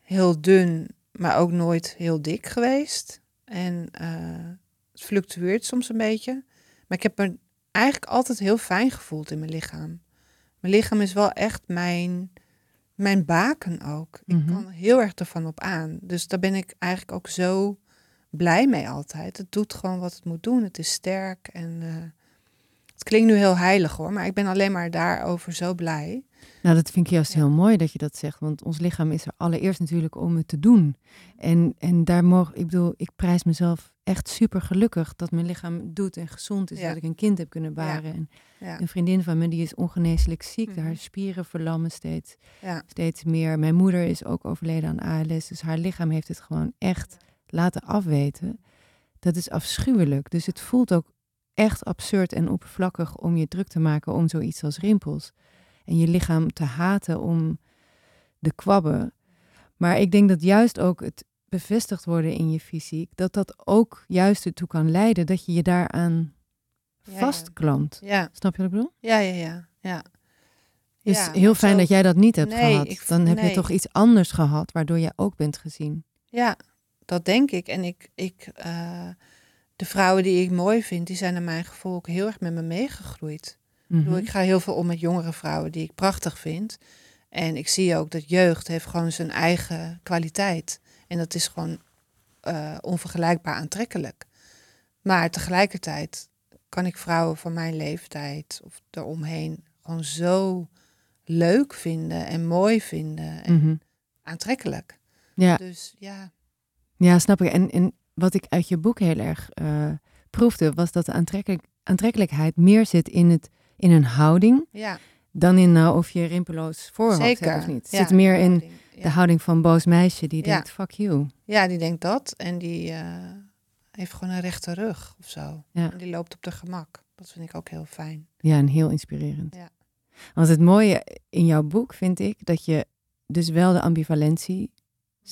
heel dun, maar ook nooit heel dik geweest. En eh, het fluctueert soms een beetje. Maar ik heb me eigenlijk altijd heel fijn gevoeld in mijn lichaam. Mijn lichaam is wel echt mijn, mijn baken ook. Ik
Mhm.
kan heel erg ervan op aan. Dus daar ben ik eigenlijk ook zo blij mee altijd. Het doet gewoon wat het moet doen. Het is sterk en... eh, het klinkt nu heel heilig hoor, maar ik ben alleen maar daarover zo blij.
Nou, dat vind ik juist
Ja.
heel mooi dat je dat zegt. Want ons lichaam is er allereerst natuurlijk om het te doen. En, en daar mogen, ik bedoel, ik prijs mezelf echt super gelukkig dat mijn lichaam doet en gezond is.
Ja.
Dat ik een kind heb kunnen baren. En
Ja,
een vriendin van me die is ongeneeslijk ziek.
Mhm.
Haar spieren verlammen steeds, steeds meer. Mijn moeder is ook overleden aan ALS. Dus haar lichaam heeft het gewoon echt laten afweten. Dat is afschuwelijk. Dus het voelt ook echt absurd en oppervlakkig om je druk te maken om zoiets als rimpels. En je lichaam te haten om de kwabben. Maar ik denk dat juist ook het bevestigd worden in je fysiek, dat dat ook juist ertoe kan leiden dat je je daaraan
Ja,
vastklampt.
ja,
Snap je wat ik bedoel?
ja, ja, ja. ja.
Dus
Ja,
heel fijn
zo-
dat jij dat niet hebt
Nee,
gehad.
ik-
Dan heb je toch iets anders gehad, waardoor jij ook bent gezien.
Ja, dat denk ik. En ik, ik eh, de vrouwen die ik mooi vind, die zijn naar mijn gevoel ook heel erg met me meegegroeid. Ik, bedoel,
Mhm.
ik ga heel veel om met jongere vrouwen die ik prachtig vind. En ik zie ook dat jeugd heeft gewoon zijn eigen kwaliteit. En dat is gewoon eh, onvergelijkbaar aantrekkelijk. Maar tegelijkertijd kan ik vrouwen van mijn leeftijd of eromheen gewoon zo leuk vinden en mooi vinden en
Mhm.
aantrekkelijk.
Ja,
Dus ja,
ja, snap ik. En, en wat ik uit je boek heel erg eh, proefde, was dat de aantrekkelijk, aantrekkelijkheid meer zit in, het, in een houding
ja
dan in nou of je rimpeloos voorhoofd
zeker.
hebt of niet. Het
Ja,
zit meer in de houding van boos meisje die
Ja.
denkt, fuck you.
Ja, die denkt dat. En die eh, heeft gewoon een rechte rug of zo.
Ja.
En die loopt op de gemak. Dat vind ik ook heel fijn.
Ja, en heel inspirerend.
Ja.
Want het mooie in jouw boek vind ik dat je dus wel de ambivalentie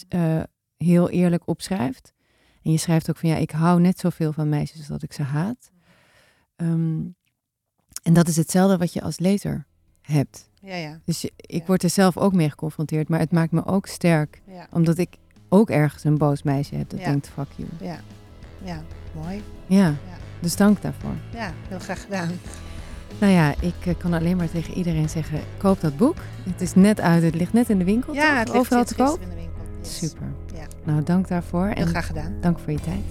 eh, heel eerlijk opschrijft. En je schrijft ook van ja, ik hou net zoveel van meisjes als dat ik ze haat. Ehm, en dat is hetzelfde wat je als lezer hebt.
Ja, ja.
Dus ik
Ja.
word er zelf ook mee geconfronteerd, maar het maakt me ook sterk.
Ja,
Omdat ik ook ergens een boos meisje heb dat
Ja.
denkt fuck you.
ja. ja. mooi.
Ja, dus dank daarvoor.
Ja, heel graag gedaan.
Nou ja, ik eh, kan alleen maar tegen iedereen zeggen, koop dat boek. Het is net uit, het ligt net in de winkel,
Ja,
toch?
het ligt
overal te koop.
in de winkel. Yes.
Super.
Ja.
Nou, dank daarvoor
Heel
en
graag gedaan.
dank voor je tijd.